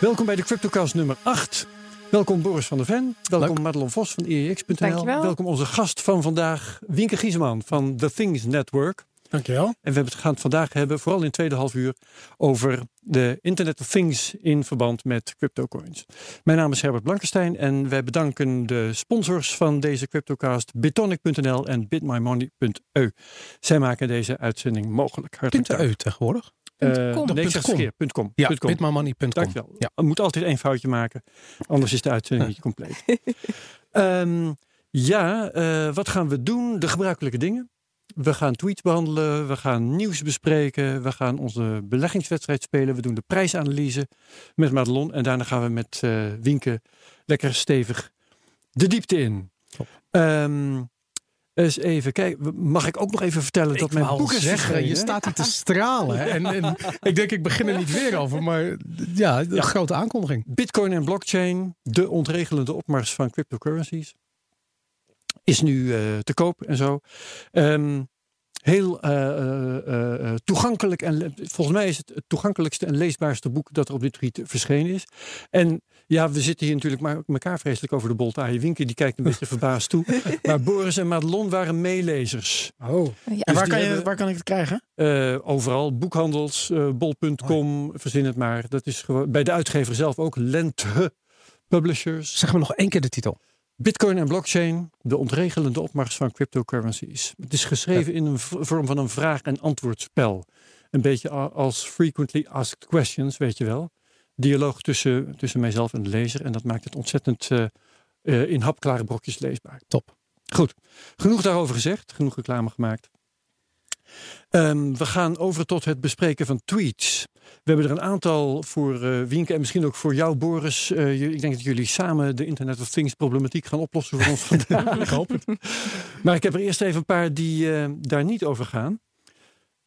Welkom bij de CryptoCast nummer 8. Welkom Boris van der Ven. Welkom Leuk. Madelon Vos van EEX.nl. Dankjewel. Welkom onze gast van vandaag, Wienke Gieseman van The Things Network. Dankjewel. En we hebben het gaan het vandaag hebben, vooral in het tweede half uur, over de Internet of Things in verband met cryptocoins. Mijn naam is Herbert Blankenstein en wij bedanken de sponsors van deze CryptoCast, Bitonic.nl en bitmymoney.eu. Zij maken deze uitzending mogelijk. Hartelijk Punt dank. EU tegenwoordig. .com. nee, zeg .com. Ja, Punt .com. bitmymoney.com. Dankjewel. Ja. Je moet altijd één foutje maken, anders is de uitzending niet compleet. Ehm, ja, eh, wat gaan we doen? De gebruikelijke dingen. We gaan tweets behandelen, we gaan nieuws bespreken, we gaan onze beleggingswedstrijd spelen, we doen de prijsanalyse met Madelon en daarna gaan we met eh Wienke lekker stevig de diepte in. Top. Eens even kijken, mag ik ook nog even vertellen dat mijn boek is zeggen, je staat hier te stralen. En, en ik denk, ik begin er niet weer over. Maar ja, een Ja. grote aankondiging. Bitcoin en blockchain, de ontregelende opmars van cryptocurrencies, is nu eh, te koop en zo. Ehm, heel eh, eh, toegankelijk en volgens mij is het het toegankelijkste en leesbaarste boek dat er op dit gebied verschenen is. En ja, we zitten hier natuurlijk maar elkaar vreselijk over de bol te aaien. Winke die kijkt een beetje verbaasd toe. Maar Boris en Madelon waren meelezers. Oh. Ja. Dus En waar kan, je, hebben- waar kan ik het krijgen? Eh, overal, boekhandels, eh, bol.com, verzin het maar. Dat is gewoon bij de uitgever zelf ook. Lente Publishers. Zeg me nog één keer de titel. Bitcoin en blockchain, de ontregelende opmars van cryptocurrencies. Het is geschreven in een vorm van een vraag- en antwoordspel. Een beetje als frequently asked questions, weet je wel. Dialoog tussen, tussen mijzelf en de lezer. En dat maakt het ontzettend eh, eh, in hapklare brokjes leesbaar. Top. Goed, genoeg daarover gezegd. Genoeg reclame gemaakt. Ehm, we gaan over tot het bespreken van tweets. We hebben er een aantal voor eh Wienke en misschien ook voor jou, Boris. Je- ik denk dat jullie samen de Internet of Things problematiek gaan oplossen voor ons vandaag. Ik hoop het. Maar ik heb er eerst even een paar die daar niet over gaan.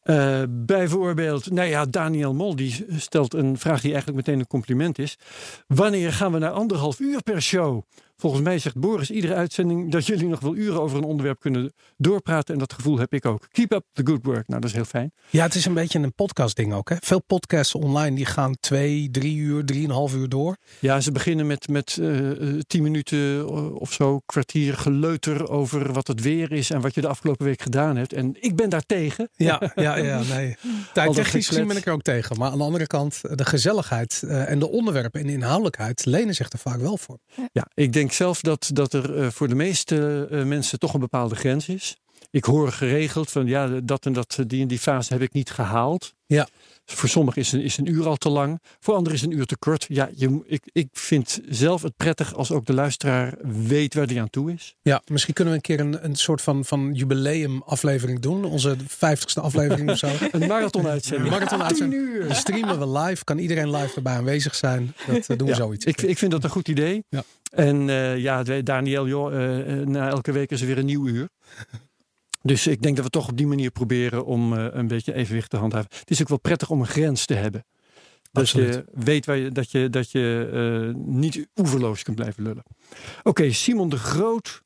Eh, bijvoorbeeld, nou ja, Daniel Mol die stelt een vraag die eigenlijk meteen een compliment is. Wanneer gaan we naar anderhalf uur per show? Volgens mij zegt Boris iedere uitzending dat jullie nog wel uren over een onderwerp kunnen doorpraten. En dat gevoel heb ik ook. Keep up the good work. Nou, dat is heel fijn. Ja, het is een beetje een podcast ding ook. Hè? Veel podcasts online die gaan twee, drie uur, drieënhalf uur door. Ja, ze beginnen met, met eh, eh, tien minuten eh, of zo, kwartier geleuter over wat het weer is en wat je de afgelopen week gedaan hebt. En ik ben daar tegen. Ja, ja, ja. Nee. dat Technisch gezien ben ik er ook tegen. Maar aan de andere kant, de gezelligheid en de onderwerpen en de inhoudelijkheid lenen zich er vaak wel voor. Ja, ik denk zelf dat, dat er eh, voor de meeste eh, mensen toch een bepaalde grens is. Ik hoor geregeld van ja, dat en dat, die en die fase heb ik niet gehaald. Ja. Voor sommigen is een, is een uur al te lang. Voor anderen is een uur te kort. Ja, je, ik, ik vind zelf het prettig als ook de luisteraar weet waar hij aan toe is. Ja, misschien kunnen we een keer een, een soort van, van jubileum aflevering doen. Onze vijftigste aflevering of zo. Een marathon uitzending. Marathon uitzending. Dan streamen we live. Kan iedereen live erbij aanwezig zijn. Dat eh, doen we Ja, zoiets. Ik, ik vind dat een goed idee. Ja. En eh, ja, Daniel, joh, eh, na elke week is er weer een nieuw uur. Dus ik denk dat we toch op die manier proberen om eh, een beetje evenwicht te handhaven. Het is ook wel prettig om een grens te hebben. Dat Absoluut. je weet waar je, dat je, dat je eh, niet oeverloos kunt blijven lullen. Oké, Simon de Groot.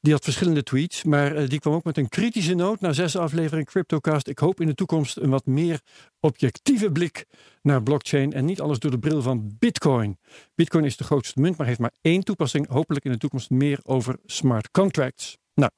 Die had verschillende tweets, maar eh, die kwam ook met een kritische noot na zes afleveringen CryptoCast. Ik hoop in de toekomst een wat meer objectieve blik naar blockchain en niet alles door de bril van Bitcoin. Bitcoin is de grootste munt, maar heeft maar één toepassing. Hopelijk in de toekomst meer over smart contracts. Nou,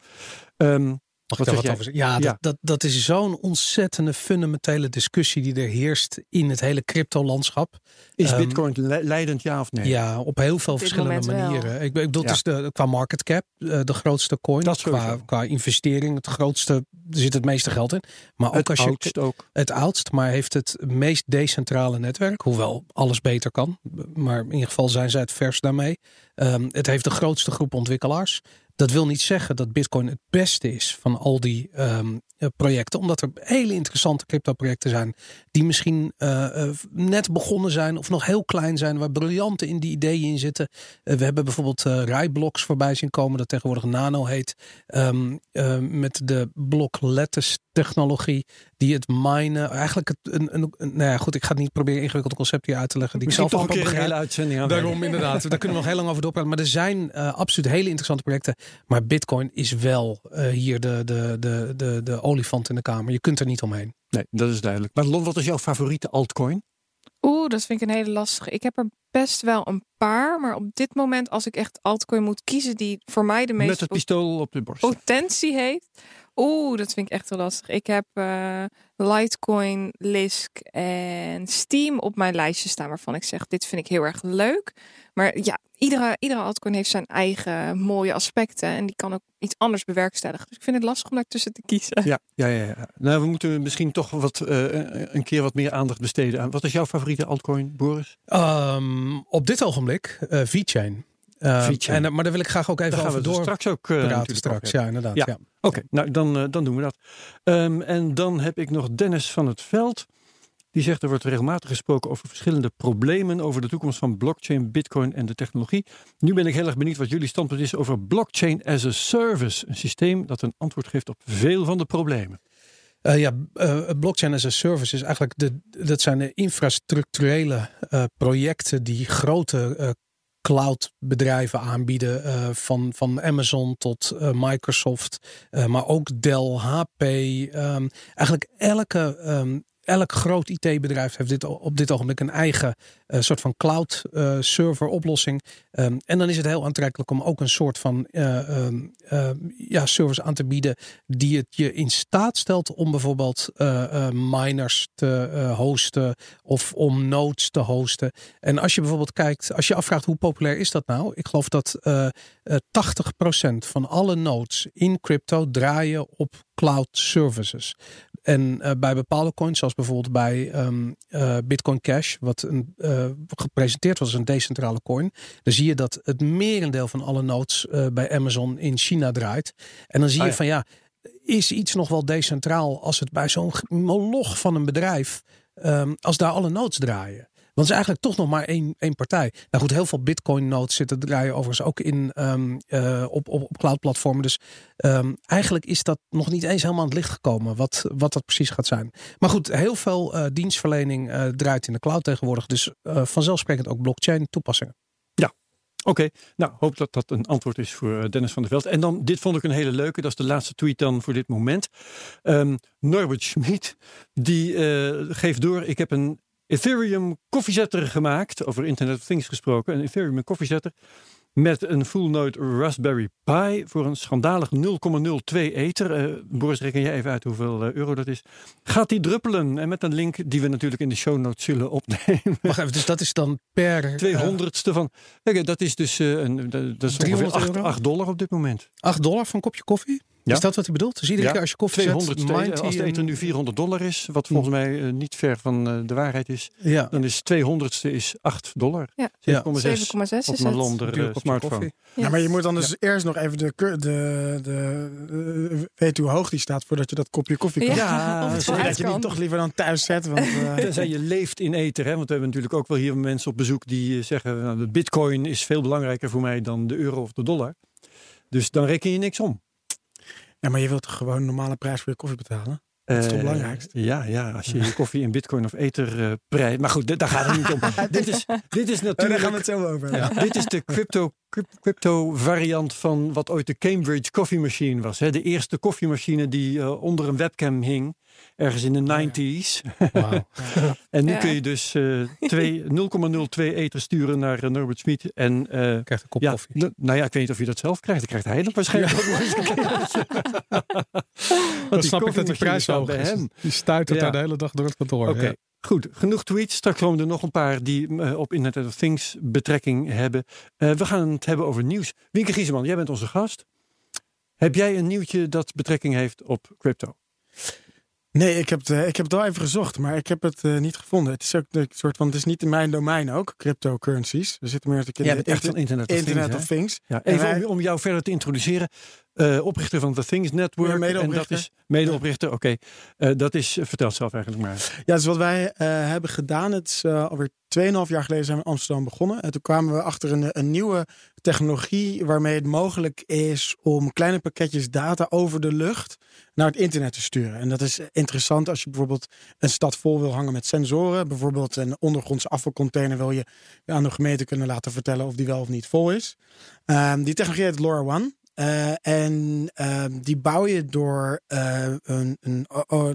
ehm, Mag Wat ik daar zeg wat jij? over zeggen? Ja, Ja. Dat, dat, dat is zo'n ontzettende fundamentele discussie die er heerst in het hele crypto-landschap. is Ehm, Bitcoin le- leidend ja of nee? Ja, op heel veel Op verschillende wel. manieren. Ik, be- ik bedoel, Ja. het is de, qua market cap eh, de grootste coin. Dat qua, qua investering het grootste, er zit het meeste geld in. Maar ook het als je oudst ook. het oudst, maar heeft het meest decentrale netwerk. Hoewel alles beter kan. Maar in ieder geval zijn zij het vers daarmee. Ehm, het heeft de grootste groep ontwikkelaars. Dat wil niet zeggen dat Bitcoin het beste is van al die ehm, eh, projecten. Omdat er hele interessante crypto projecten zijn. Die misschien eh, eh, net begonnen zijn of nog heel klein zijn. Waar briljante in die ideeën in zitten. We hebben bijvoorbeeld Rijblocks voorbij zien komen. Dat tegenwoordig Nano heet. Ehm, eh, met de block lattice technologie. Die het minen. Eigenlijk het, een, een, een- nou ja goed. Ik ga het niet proberen ingewikkelde concepten hier uit te leggen. Die ik zelf toch een keer een begrijp. hele uitzending aan. Daarom inderdaad. Daar kunnen we nog heel lang over doorpraten. Maar er zijn eh, absoluut hele interessante projecten. Maar Bitcoin is wel eh, hier de, de, de, de, de olifant in de kamer. Je kunt er niet omheen. Nee, dat is duidelijk. Maar Lon, wat is jouw favoriete altcoin? Oeh, dat vind ik een hele lastige. Ik heb er best wel een paar, maar op dit moment als ik echt altcoin moet kiezen die voor mij de Met meeste het pistool op de borst. potentie heeft. Oeh, dat vind ik echt wel lastig. Ik heb eh, Litecoin, Lisk en Steam op mijn lijstje staan waarvan ik zeg dit vind ik heel erg leuk. Maar ja, iedere, iedere altcoin heeft zijn eigen mooie aspecten en die kan ook iets anders bewerkstelligen. Dus ik vind het lastig om daartussen te kiezen. Ja, ja, ja, ja. Nou, we moeten misschien toch wat, eh, een keer wat meer aandacht besteden aan. Wat is jouw favoriete altcoin, Boris? Ehm, op dit ogenblik uh, VeChain. Uh, VeChain. en, maar daar wil ik graag ook even Daar gaan over we het door straks ook uh, praten. Straks, ja, inderdaad. Ja. Ja. Oké, nou dan, uh, dan doen we dat. Um, en dan heb ik nog Dennis van het Veld. Die zegt er wordt regelmatig gesproken over verschillende problemen over de toekomst van blockchain, bitcoin en de technologie. Nu ben ik heel erg benieuwd wat jullie standpunt is over blockchain as a service. Een systeem dat een antwoord geeft op veel van de problemen. Uh, ja, uh, blockchain as a service is eigenlijk de, dat zijn de infrastructurele uh, projecten die grote cloudbedrijven aanbieden. Uh, van, van Amazon tot uh, Microsoft. Uh, maar ook Dell, HP. Um, eigenlijk elke, um, elk groot IT-bedrijf heeft dit, op dit ogenblik een eigen uh, soort van cloud uh, server oplossing. Um, en dan is het heel aantrekkelijk om ook een soort van uh, um, ja, service aan te bieden die het je in staat stelt om bijvoorbeeld miners te hosten of om nodes te hosten. En als je bijvoorbeeld kijkt, als je afvraagt hoe populair is dat nou? Ik geloof dat 80% van alle nodes in crypto draaien op cloud services. En uh, bij bepaalde coins, zoals bijvoorbeeld bij um, uh, Bitcoin Cash, wat een, uh, gepresenteerd was als een decentrale coin, dan zie je dat het merendeel van alle nodes bij Amazon in China draait. En dan zie je ja. van ja, is iets nog wel decentraal als het bij zo'n moloch van een bedrijf, um, als daar alle nodes draaien? Want het is eigenlijk toch nog maar één, één partij. Nou goed, heel veel Bitcoin-nodes zitten draaien overigens ook in, um, uh, op, op, op cloud-platformen. Dus um, eigenlijk is dat nog niet eens helemaal aan het licht gekomen wat, wat dat precies gaat zijn. Maar goed, heel veel uh, dienstverlening uh, draait in de cloud tegenwoordig. Dus vanzelfsprekend ook blockchain-toepassingen. Ja, Oké, nou hoop dat dat een antwoord is voor Dennis van der Veld. En dan, dit vond ik een hele leuke, dat is de laatste tweet dan voor dit moment. Um, Norbert Schmid, die geeft door, ik heb een Ethereum koffiezetter gemaakt, over Internet of Things gesproken. Een Ethereum koffiezetter met een full node Raspberry Pi voor een schandalig 0,02 ether. Uh, Boris, reken jij even uit hoeveel uh, euro dat is. Gaat die druppelen? En met een link die we natuurlijk in de show notes zullen opnemen. Wacht even, dus dat is dan per... 200ste van... Kijk, dat is dus een, dat is 300 8, euro? 8 dollar op dit moment. 8 dollar voor een kopje koffie? Ja. Is dat wat hij bedoelt? Dus iedere Ja. keer als je koffie 200 zet, mindt als de een- nu 400 dollar is, wat volgens mij uh, niet ver van uh, de waarheid is, Ja. dan is 200ste is 8 dollar. Ja. 7,6 7,6 is op mijn uh, kopje smartphone. Ja. Ja, maar je moet dan dus eerst nog even de, de, de, uh, weten hoe hoog die staat voordat je dat kopje koffie kan. Ja, of dat je die toch liever dan thuis zet. Want, uh, Tenzij je leeft in ether, hè? want we hebben natuurlijk ook wel hier mensen op bezoek die eh, zeggen, nou, de bitcoin is veel belangrijker voor mij dan de euro of de dollar. Dus dan reken je niks om. Ja, maar je wilt toch gewoon een normale prijs voor je koffie betalen? Dat is toch Eh, belangrijkst? Ja, ja, als je je koffie in bitcoin of ether eh prijst. Maar goed, daar gaat het niet om. dit, is, dit is Oh, daar gaan we natuurlijk het zo over hebben. Dit is de crypto, cryp- crypto variant van wat ooit de Cambridge Coffee Machine was. Hè? De eerste koffiemachine die uh, onder een webcam hing. Ergens in de 90s. Wauw. En nu Ja. kun je dus uh, twee- 0,02 ether sturen naar uh, Norbert Smit. En uh, Krijgt een kop ja, koffie. nou ja, ik weet niet of je dat zelf krijgt. Dan krijgt hij dat waarschijnlijk Dan snap ik dat die prijs staat hoog bij hem. Die stuitert Ja. daar de hele dag door het kantoor. Oké, Ja. goed. Genoeg tweets. Straks komen er nog een paar die uh, op Internet of Things betrekking hebben. Uh, we gaan het hebben over nieuws. Wienke Gieseman, jij bent onze gast. Heb jij een nieuwtje dat betrekking heeft op crypto? Nee, ik heb, het, eh, ik heb het wel even gezocht, maar ik heb het eh, niet gevonden. Het is ook een soort van, het is niet in mijn domein ook, cryptocurrencies. We zitten meer Jij in de echt van inter- Internet of Internet Things. of? Things. Ja, En even wij- om, om jou verder te introduceren. Uh, oprichter van The Things Network. Ja, en dat medeoprichter. is medeoprichter. Oké, uh, dat is, vertel zelf eigenlijk maar. Ja, dus wat wij eh, hebben gedaan, het is alweer 2,5 jaar geleden zijn we in Amsterdam begonnen. En toen kwamen we achter een, een nieuwe technologie waarmee het mogelijk is om kleine pakketjes data over de lucht naar het internet te sturen. En dat is interessant als je bijvoorbeeld een stad vol wil hangen met sensoren. Bijvoorbeeld een ondergrondse afvalcontainer wil je aan de gemeente kunnen laten vertellen of die wel of niet vol is. Um, die technologie heet LoRaWAN. Eh, en ehm, die bouw je door eh, een, een, oh,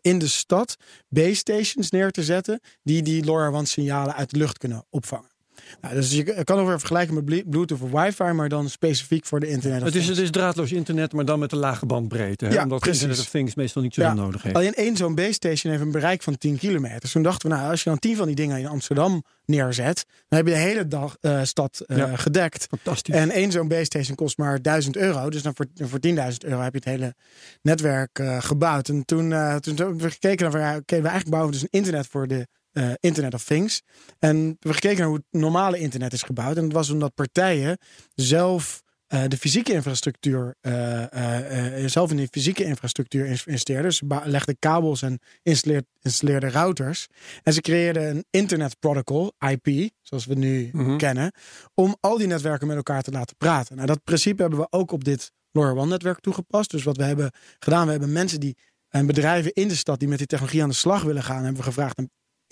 in de stad base stations neer te zetten. Die die LoRaWAN signalen uit de lucht kunnen opvangen. Nou, dus je kan ook weer vergelijken met Blu- Bluetooth of wifi, maar dan specifiek voor de internet. Het is, het is draadloos internet, maar dan met een lage bandbreedte. Hè? Ja, Omdat precies. Internet of Things meestal niet Ja. nodig heeft. Alleen één zo'n base station heeft een bereik van 10 kilometer. Dus toen dachten we, nou, als je dan 10 van die dingen in Amsterdam neerzet, dan heb je de hele dag, eh, stad Ja. gedekt. Fantastisch. En één zo'n base station kost maar 1000 euro. Dus dan voor, voor 10.000 euro heb je het hele netwerk eh, gebouwd. En toen, toen hebben we gekeken naar, ja, oké, we eigenlijk bouwen we dus een internet voor de eh, Internet of Things. En we gekeken naar hoe het normale internet is gebouwd. En dat was omdat partijen zelf eh, de fysieke infrastructuur, eh, zelf in die fysieke infrastructuur in- investeerden. Dus ze legden kabels en installeer- installeerden routers. En ze creëerden een internet protocol, IP, zoals we nu Mhm. kennen, om al die netwerken met elkaar te laten praten. Nou, dat principe hebben we ook op dit LoRaWAN-netwerk toegepast. Dus wat we hebben gedaan, we hebben mensen die en bedrijven in de stad die met die technologie aan de slag willen gaan, hebben we gevraagd: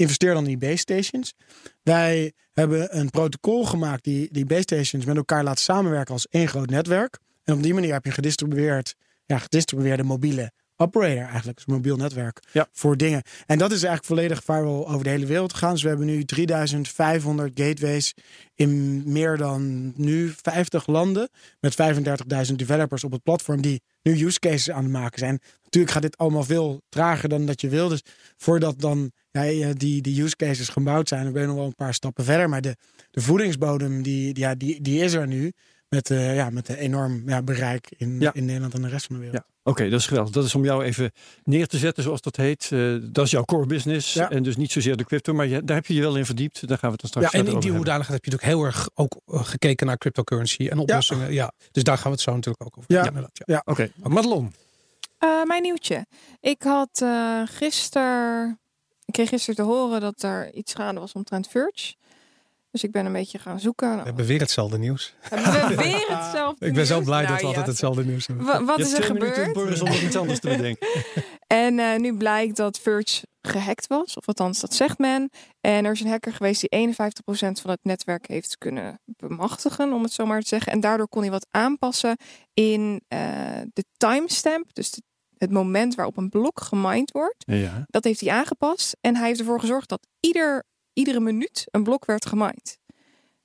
investeer dan in die base stations. Wij hebben een protocol gemaakt die die base stations met elkaar laat samenwerken als één groot netwerk. En op die manier heb je gedistribueerd, ja, gedistribueerde mobiele operator eigenlijk, dus mobiel netwerk Ja. voor dingen. En dat is eigenlijk volledig firewall over de hele wereld gegaan. Dus we hebben nu 3500 gateways in meer dan nu 50 landen met 35.000 developers op het platform die nu use cases aan het maken zijn. Natuurlijk gaat dit allemaal veel trager dan dat je wil. Dus voordat dan ja, die, die use cases gebouwd zijn, dan ben je nog wel een paar stappen verder. Maar de, de voedingsbodem, die, die- ja, die, die is er nu. Met, eh ja, met een enorm ja, bereik in, Ja. in Nederland en de rest van de wereld. Ja, oké, dat is geweldig. Dat is om jou even neer te zetten, zoals dat heet. Eh, dat is jouw core business. Ja. En dus niet zozeer de crypto, maar je, daar heb je je wel in verdiept. Daar gaan we het dan straks Ja, en in die over hebben. hoedanigheid heb je natuurlijk heel erg ook eh, gekeken naar cryptocurrency en oplossingen. Ja. dus daar gaan we het zo natuurlijk ook over Ja. ja. Oké, Madelon. Eh, mijn nieuwtje. Ik had eh gisteren. Ik kreeg gisteren te horen dat er iets gaande was omtrent Verge. Dus ik ben een beetje gaan zoeken. We hebben weer hetzelfde nieuws. Hebben we weer hetzelfde Ik ben zo blij Nou dat we ja, altijd hetzelfde nieuws hebben. Wa- wat Je is er gebeurd? Iets anders te bedenken. En eh, nu blijkt dat Verge gehackt was. Of althans, dat zegt men. En er is een hacker geweest die 51% van het netwerk heeft kunnen bemachtigen, om het zo maar te zeggen. En daardoor kon hij wat aanpassen in eh, de timestamp. Dus de- het moment waarop een blok gemined wordt. Ja. Dat heeft hij aangepast. En hij heeft ervoor gezorgd dat ieder, iedere minuut een blok werd gemined.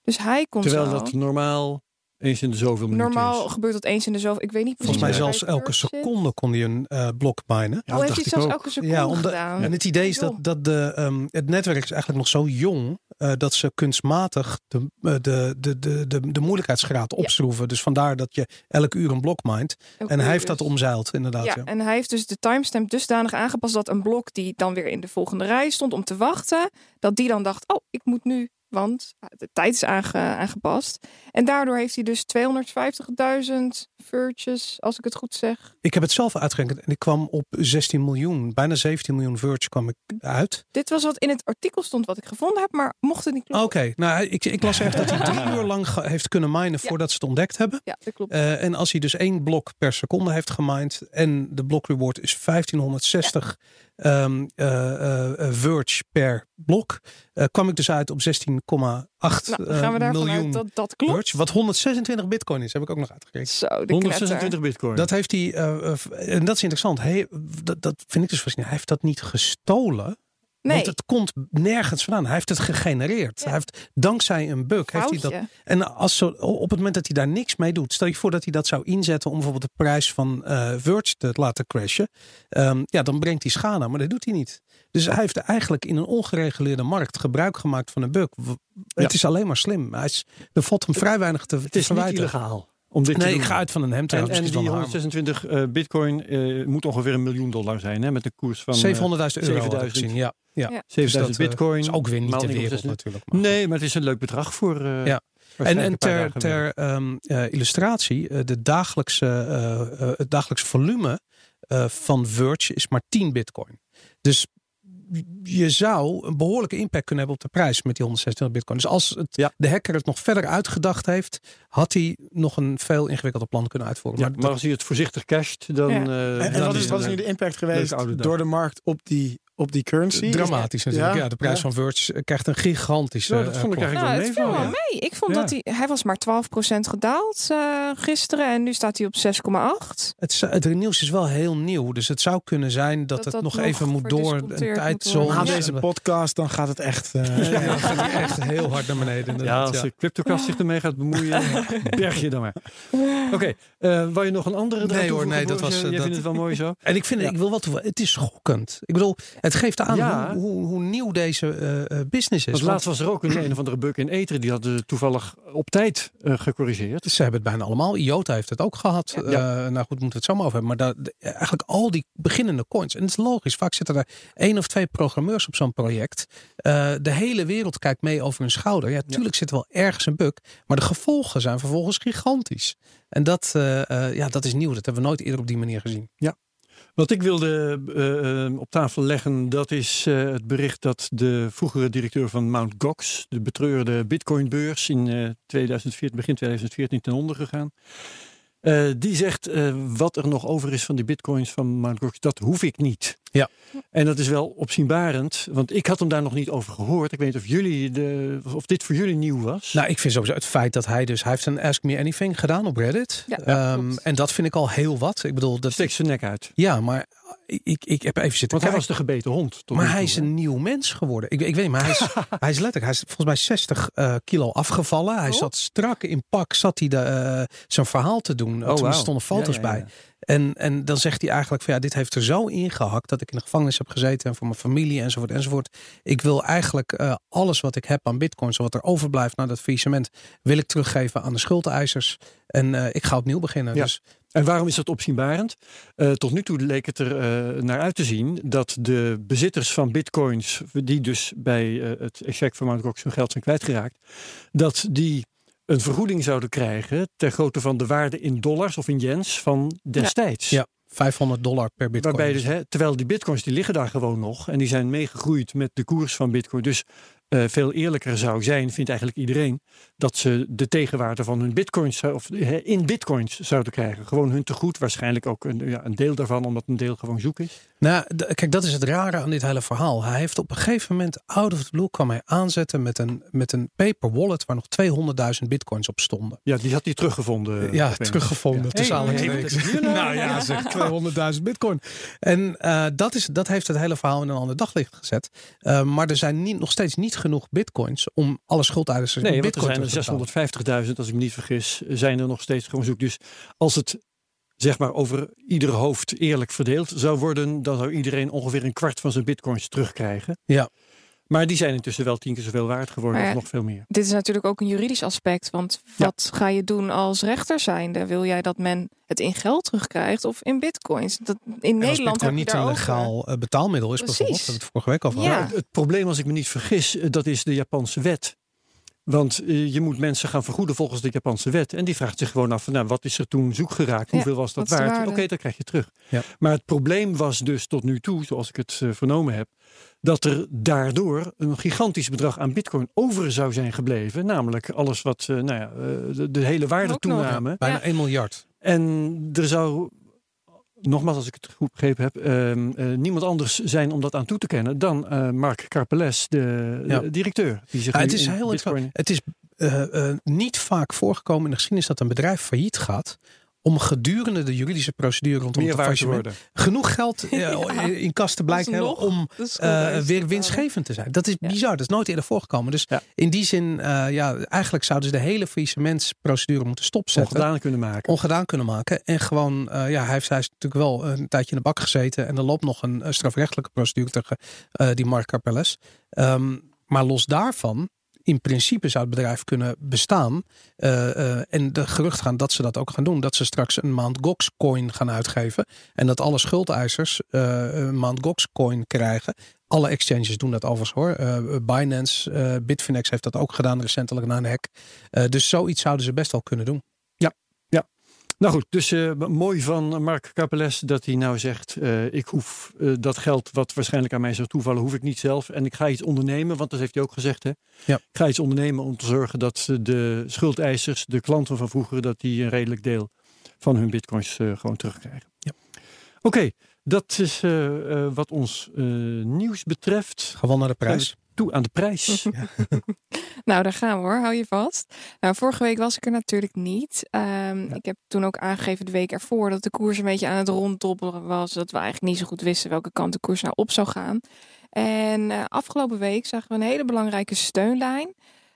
Dus hij kon Terwijl zo- dat normaal eens in de zoveel minuten normaal is. gebeurt dat eens in de zoveel. Ik weet niet precies. Volgens mij hoe zelfs elke seconde kon hij een eh, blok minen. Ja, Oh, dat heeft hij dacht ik zelfs ook. elke seconde Ja, omdat, gedaan? en het idee is dat, dat de, ehm, het netwerk is eigenlijk nog zo jong eh, dat ze kunstmatig de, eh, de, de, de, de, de moeilijkheidsgraad opschroeven. Dus vandaar dat je elk uur een blok mindt. Elke En hij uur heeft dat dus. omzeild, inderdaad. Ja, Ja. en hij heeft dus de timestamp dusdanig aangepast dat een blok die dan weer in de volgende rij stond om te wachten, dat die dan dacht, oh, ik moet nu, want de tijd is aange- aangepast. En daardoor heeft hij dus 250.000 verges, als ik het goed zeg. Ik heb het zelf uitgerekend en ik kwam op 16 miljoen, bijna 17 miljoen Verge kwam ik uit. Dit was wat in het artikel stond wat ik gevonden heb, maar mocht het niet kloppen. Oké, nou ik, ik las echt dat hij drie uur lang ge- heeft kunnen minen Ja. voordat ze het ontdekt hebben. Ja, dat klopt. Eh, en als hij dus één blok per seconde heeft gemined en de blok reward is 1560 ehm, eh, Verge per blok, eh, kwam ik dus uit op 16,8 nou, gaan we daarvan miljoen uit dat dat klopt. Verge. Wat 126 bitcoin is, heb ik ook nog uitgerekend. Zo, de 126 bitcoin. Dat heeft hij, en dat is interessant. Hij, dat, dat vind ik dus fascinerend. Hij heeft dat niet gestolen. Nee, Want het komt nergens vandaan. Hij heeft het gegenereerd. Ja. Hij heeft dankzij een bug heeft hij dat. En als zo, op het moment dat hij daar niks mee doet, stel je voor dat hij dat zou inzetten om bijvoorbeeld de prijs van eh Verge te laten crashen. Ehm, ja, dan brengt hij schade, aan, maar dat doet hij niet. Dus hij heeft eigenlijk in een ongereguleerde markt gebruik gemaakt van een bug. Het is alleen maar slim. Hij is, er valt hem vrij weinig te, het te is niet verwijten. illegaal om dit te Nee, doen. ik ga uit van een hem En, trouwens. en die wel een hamer. 126 eh, bitcoin eh, moet ongeveer een miljoen dollar zijn, hè, met een koers van eh, 700.000 euro had ik 7000. gezien. Ja, ja. Ja. 7000 Dus dat, eh, bitcoin. is ook weer niet de 126. wereld natuurlijk. maar- Nee, maar het is een leuk bedrag voor. eh, Ja. En, en ter, ter ehm, eh, illustratie, eh, de dagelijkse, eh, eh, het dagelijks volume eh, van Verge is maar 10 bitcoin. Dus je zou een behoorlijke impact kunnen hebben op de prijs met die 126 bitcoin. Dus als het, Ja. de hacker het nog verder uitgedacht heeft, had hij nog een veel ingewikkelder plan kunnen uitvoeren. Ja, Maar maar als hij het voorzichtig casht, dan. Ja. eh, En, en dan wat, is, wat is nu de impact geweest oude dag. door de markt op die op die currency. Dramatisch natuurlijk. Ja, Ja, de prijs ja. van Verge krijgt een gigantische. Nou, dat vond ik eh, klap. eigenlijk Nou, wel het viel meevallen. wel mee. Ik vond Ja. dat hij, hij was maar 12% gedaald eh, gisteren en nu staat hij op 6,8. Het, het nieuws is wel heel nieuw, dus het zou kunnen zijn dat, Dat het dat nog nog even moet door. Een worden. Na Ja. deze podcast, dan gaat het echt... eh, Ja, gaat echt heel hard naar beneden. Ja, als ja. de CryptoCast zich ermee gaat bemoeien, berg je dan maar. Oké, eh wou je nog een andere Nee hoor, nee, dat was, eh, Jij dat- vindt het wel mooi zo? En ik vind, Ja. ik wil wat toe. Het is schokkend. Ik bedoel, het geeft aan Ja. hoe, hoe, hoe nieuw deze eh, eh, business is. Want Want laatst was er ook een, een of andere bug in Ether. Die hadden toevallig op tijd eh, gecorrigeerd. Ze hebben het bijna allemaal. IOTA heeft het ook gehad. Ja. Eh, nou goed, moeten we het zo maar over hebben. Maar dat, eigenlijk al die beginnende coins. En het is logisch. Vaak zitten er één of twee programmeurs op zo'n project. Eh, de hele wereld kijkt mee over hun schouder. Ja, tuurlijk zit er wel ergens een bug. Maar de gevolgen zijn vervolgens gigantisch. En dat, eh, eh, ja, dat is nieuw. Dat hebben we nooit eerder op die manier gezien. Wat ik wilde eh, eh, op tafel leggen, dat is eh, het bericht dat de vroegere directeur van Mt. Gox, de betreurde Bitcoinbeurs in eh 2014, begin 2014 ten onder gegaan. Eh, die zegt eh, wat er nog over is van die bitcoins van Mt. Gox, dat hoef ik niet. Ja. En dat is wel opzienbarend, want ik had hem daar nog niet over gehoord. Ik weet niet of, jullie de, of dit voor jullie nieuw was. Nou, ik vind sowieso het feit dat hij dus... Hij heeft een Ask Me Anything gedaan op Reddit. Ja, Ehm, en dat vind ik al heel wat. Ik bedoel, dat... Steekt zijn nek uit. Ja, maar ik, ik, heb even zitten Want hij kijken. was de gebeten hond. tot Maar hij toe, is hè? een nieuw mens geworden. Ik, ik weet niet, maar hij is, hij is letterlijk, hij is volgens mij 60 eh, kilo afgevallen. Hij Oh. zat strak in pak, zat hij de, eh, zijn verhaal te doen. Oh, wauw. stonden foto's Ja, ja, ja. bij. En, en dan zegt hij eigenlijk van ja, dit heeft er zo ingehakt dat ik in de gevangenis heb gezeten en voor mijn familie enzovoort enzovoort. Ik wil eigenlijk eh, alles wat ik heb aan bitcoins, wat er overblijft na dat faillissement, wil ik teruggeven aan de schuldeisers. En ik ga opnieuw beginnen. Ja. Dus En waarom is dat opzienbarend? Eh, tot nu toe leek het er eh, naar uit te zien dat de bezitters van bitcoins, die dus bij eh, het exec van Mt. Gox hun geld zijn kwijtgeraakt, dat die een vergoeding zouden krijgen ter grootte van de waarde in dollars of in yens van destijds. Ja, 500 dollar per bitcoin. Waarbij dus, hè, terwijl die bitcoins die liggen daar gewoon nog en die zijn meegegroeid met de koers van bitcoin. Dus eh, veel eerlijker zou zijn, vindt eigenlijk iedereen, dat ze de tegenwaarde van hun bitcoins of in bitcoins zouden krijgen. Gewoon hun tegoed, waarschijnlijk ook een, ja, een deel daarvan, omdat een deel gewoon zoek is. Nou, kijk, dat is het rare aan dit hele verhaal. Hij heeft op een gegeven moment, out of the blue, kwam hij aanzetten met een, met een paper wallet waar nog 200.000 bitcoins op stonden. Ja, die had hij teruggevonden. ja, opeens. teruggevonden. Ja. Tussen Hey, aanhalingstekens. hey, dat- nou ja, zeg, 200.000 bitcoin. En eh, dat, is, dat heeft het hele verhaal in een ander daglicht gezet. Eh, maar er zijn niet, nog steeds niet genoeg bitcoins om alle schuldeisers Nee, want er bitcoin zijn er te betalen. 650.000, als ik me niet vergis, zijn er nog steeds gewoon zoek. Dus als het zeg maar over ieder hoofd eerlijk verdeeld zou worden, dan zou iedereen ongeveer een kwart van zijn bitcoins terugkrijgen. Ja. Maar die zijn intussen wel tien keer zoveel waard geworden, Maar of nog veel meer. Dit is natuurlijk ook een juridisch aspect. Want wat ga je doen als rechter zijnde? Wil jij dat men het in geld terugkrijgt of in bitcoins? Dat, in Nederland heb je niet een legaal eh, betaalmiddel is Precies. bijvoorbeeld. Dat het vorige week Ja. gehad. Maar het probleem, als ik me niet vergis, eh, dat is de Japanse wet. Want eh, je moet mensen gaan vergoeden volgens de Japanse wet. En die vraagt zich gewoon af, van, nou, wat is er toen zoek geraakt? Ja, Hoeveel was dat waard? Oké, waarde? dat krijg je terug. Ja. Maar het probleem was dus tot nu toe, zoals ik het eh, vernomen heb, dat er daardoor een gigantisch bedrag aan bitcoin over zou zijn gebleven. Namelijk alles wat, eh, nou ja, de, de hele waarde toename. Bijna Ja. 1 miljard. En er zou, nogmaals als ik het goed begrepen heb, ehm, eh, niemand anders zijn om dat aan toe te kennen dan eh, Mark Karpeles, de, Ja. de directeur. Die zich Ja, het is heel Bitcoin-. Het is eh, niet vaak voorgekomen in de geschiedenis dat een bedrijf failliet gaat. Om gedurende de juridische procedure rondom meer het te faillissement worden. genoeg geld eh, Ja. in kas te blijken hebben om eh, weer winstgevend te zijn. Dat is Ja. bizar. Dat is nooit eerder voorgekomen. Dus Ja. in die zin, eh, ja, eigenlijk zouden ze de hele faillissementsprocedure moeten stopzetten. ongedaan kunnen maken. ongedaan kunnen maken. En gewoon, eh, ja, hij heeft, hij is natuurlijk wel een tijdje in de bak gezeten. En er loopt nog een, strafrechtelijke procedure tegen eh, die Mark Carpeles. Ehm, maar los daarvan, in principe zou het bedrijf kunnen bestaan. eh, eh, en de gerucht gaan dat ze dat ook gaan doen. Dat ze straks een Mt. Gox coin gaan uitgeven. En dat alle schuldeisers eh, een Mt. Gox coin krijgen. Alle exchanges doen dat overigens hoor. Binance, Bitfinex heeft dat ook gedaan recentelijk na een hack. Dus zoiets zouden ze best wel kunnen doen. Nou goed, dus eh, mooi van Mark Kapeles dat hij nou zegt: eh, ik hoef eh, dat geld wat waarschijnlijk aan mij zou toevallen, hoef ik niet zelf. En ik ga iets ondernemen, want dat heeft hij ook gezegd. Hè? Ja. Ik ga iets ondernemen om te zorgen dat de schuldeisers, de klanten van vroeger, dat die een redelijk deel van hun bitcoins gewoon terugkrijgen. Ja. Oké, dat is wat ons nieuws betreft. Gewoon naar de prijs. Toe aan de prijs. Nou, daar gaan we hoor. Hou je vast. Nou, vorige week was ik er natuurlijk niet. Ehm, Ik heb toen ook aangegeven de week ervoor dat de koers een beetje aan het ronddobbelen was. Dat we eigenlijk niet zo goed wisten welke kant de koers nou op zou gaan. En eh, afgelopen week zagen we een hele belangrijke steunlijn.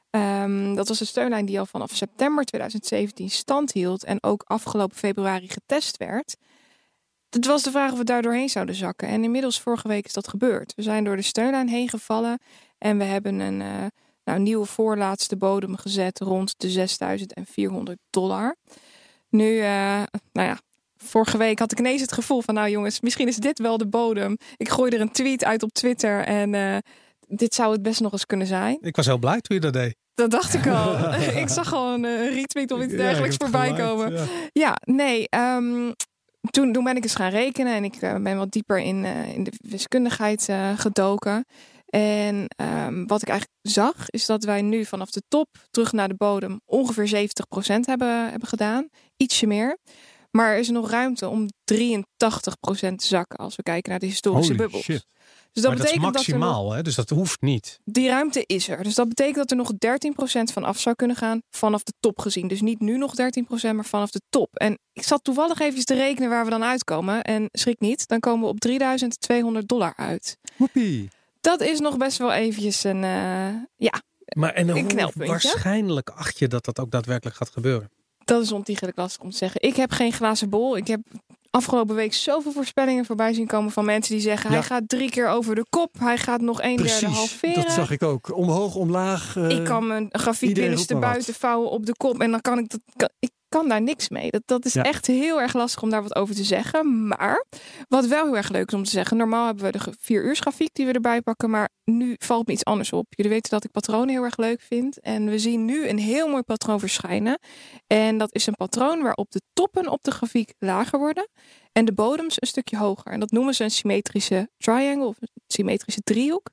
Ehm, dat was de steunlijn die al vanaf september 2017 stand hield en ook afgelopen februari getest werd. Het was de vraag of we daar doorheen zouden zakken. En inmiddels vorige week is dat gebeurd. We zijn door de steunlijn heen gevallen en we hebben een eh, nou, nieuwe voorlaatste bodem gezet rond de 6400 dollar. Nu, eh, nou ja, vorige week had ik ineens het gevoel van, nou jongens, misschien is dit wel de bodem. Ik gooi er een tweet uit op Twitter en eh, dit zou het best nog eens kunnen zijn. Ik was heel blij toen je dat deed. Dat dacht ik al. ik zag gewoon een retweet of iets dergelijks Ja, voorbij komen. ja. Ja, nee. ehm, toen, toen ben ik eens gaan rekenen en ik ben wat dieper in, in de wiskundigheid gedoken. En ehm, wat ik eigenlijk zag, is dat wij nu vanaf de top terug naar de bodem ongeveer 70% hebben, hebben gedaan. Ietsje meer. Maar er is nog ruimte om 83% te zakken als we kijken naar de historische Holy bubbels. shit. Dus dat maar dat is betekent dat nog maximaal, hè? dus dat hoeft niet. die ruimte is er. Dus dat betekent dat er nog 13% van af zou kunnen gaan vanaf de top gezien. Dus niet nu nog 13%, maar vanaf de top. En ik zat toevallig even te rekenen waar we dan uitkomen. En schrik niet, dan komen we op 3200 dollar uit. Woepie. Dat is nog best wel eventjes een... eh, ja, Maar en hoe waarschijnlijk acht je dat dat ook daadwerkelijk gaat gebeuren? dat is ontiegelijk lastig om te zeggen. Ik heb geen glazen bol. Ik heb afgelopen week zoveel voorspellingen voorbij zien komen van mensen die zeggen... Ja. hij gaat drie keer over de kop. Hij gaat nog een derde Precies, halveren. dat zag ik ook. Omhoog, omlaag. eh, ik kan mijn grafiek binnenste buiten vouwen op de kop. En dan kan ik dat. Kan, ik kan daar niks mee. Dat, dat is Ja. echt heel erg lastig om daar wat over te zeggen. Maar wat wel heel erg leuk is om te zeggen. Normaal hebben we de vier uur grafiek die we erbij pakken. Maar nu valt me iets anders op. Jullie weten dat ik patronen heel erg leuk vind. En we zien nu een heel mooi patroon verschijnen. En dat is een patroon waarop de toppen op de grafiek lager worden. En de bodems een stukje hoger. En dat noemen ze een symmetrische triangle of een symmetrische driehoek.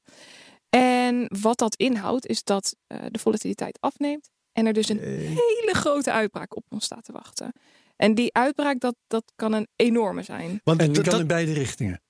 En wat dat inhoudt is dat eh, de volatiliteit afneemt. En er dus een hele grote uitbraak op ons staat te wachten. En die uitbraak, dat, dat kan een enorme zijn. Want En die dat- kan dat- in beide richtingen.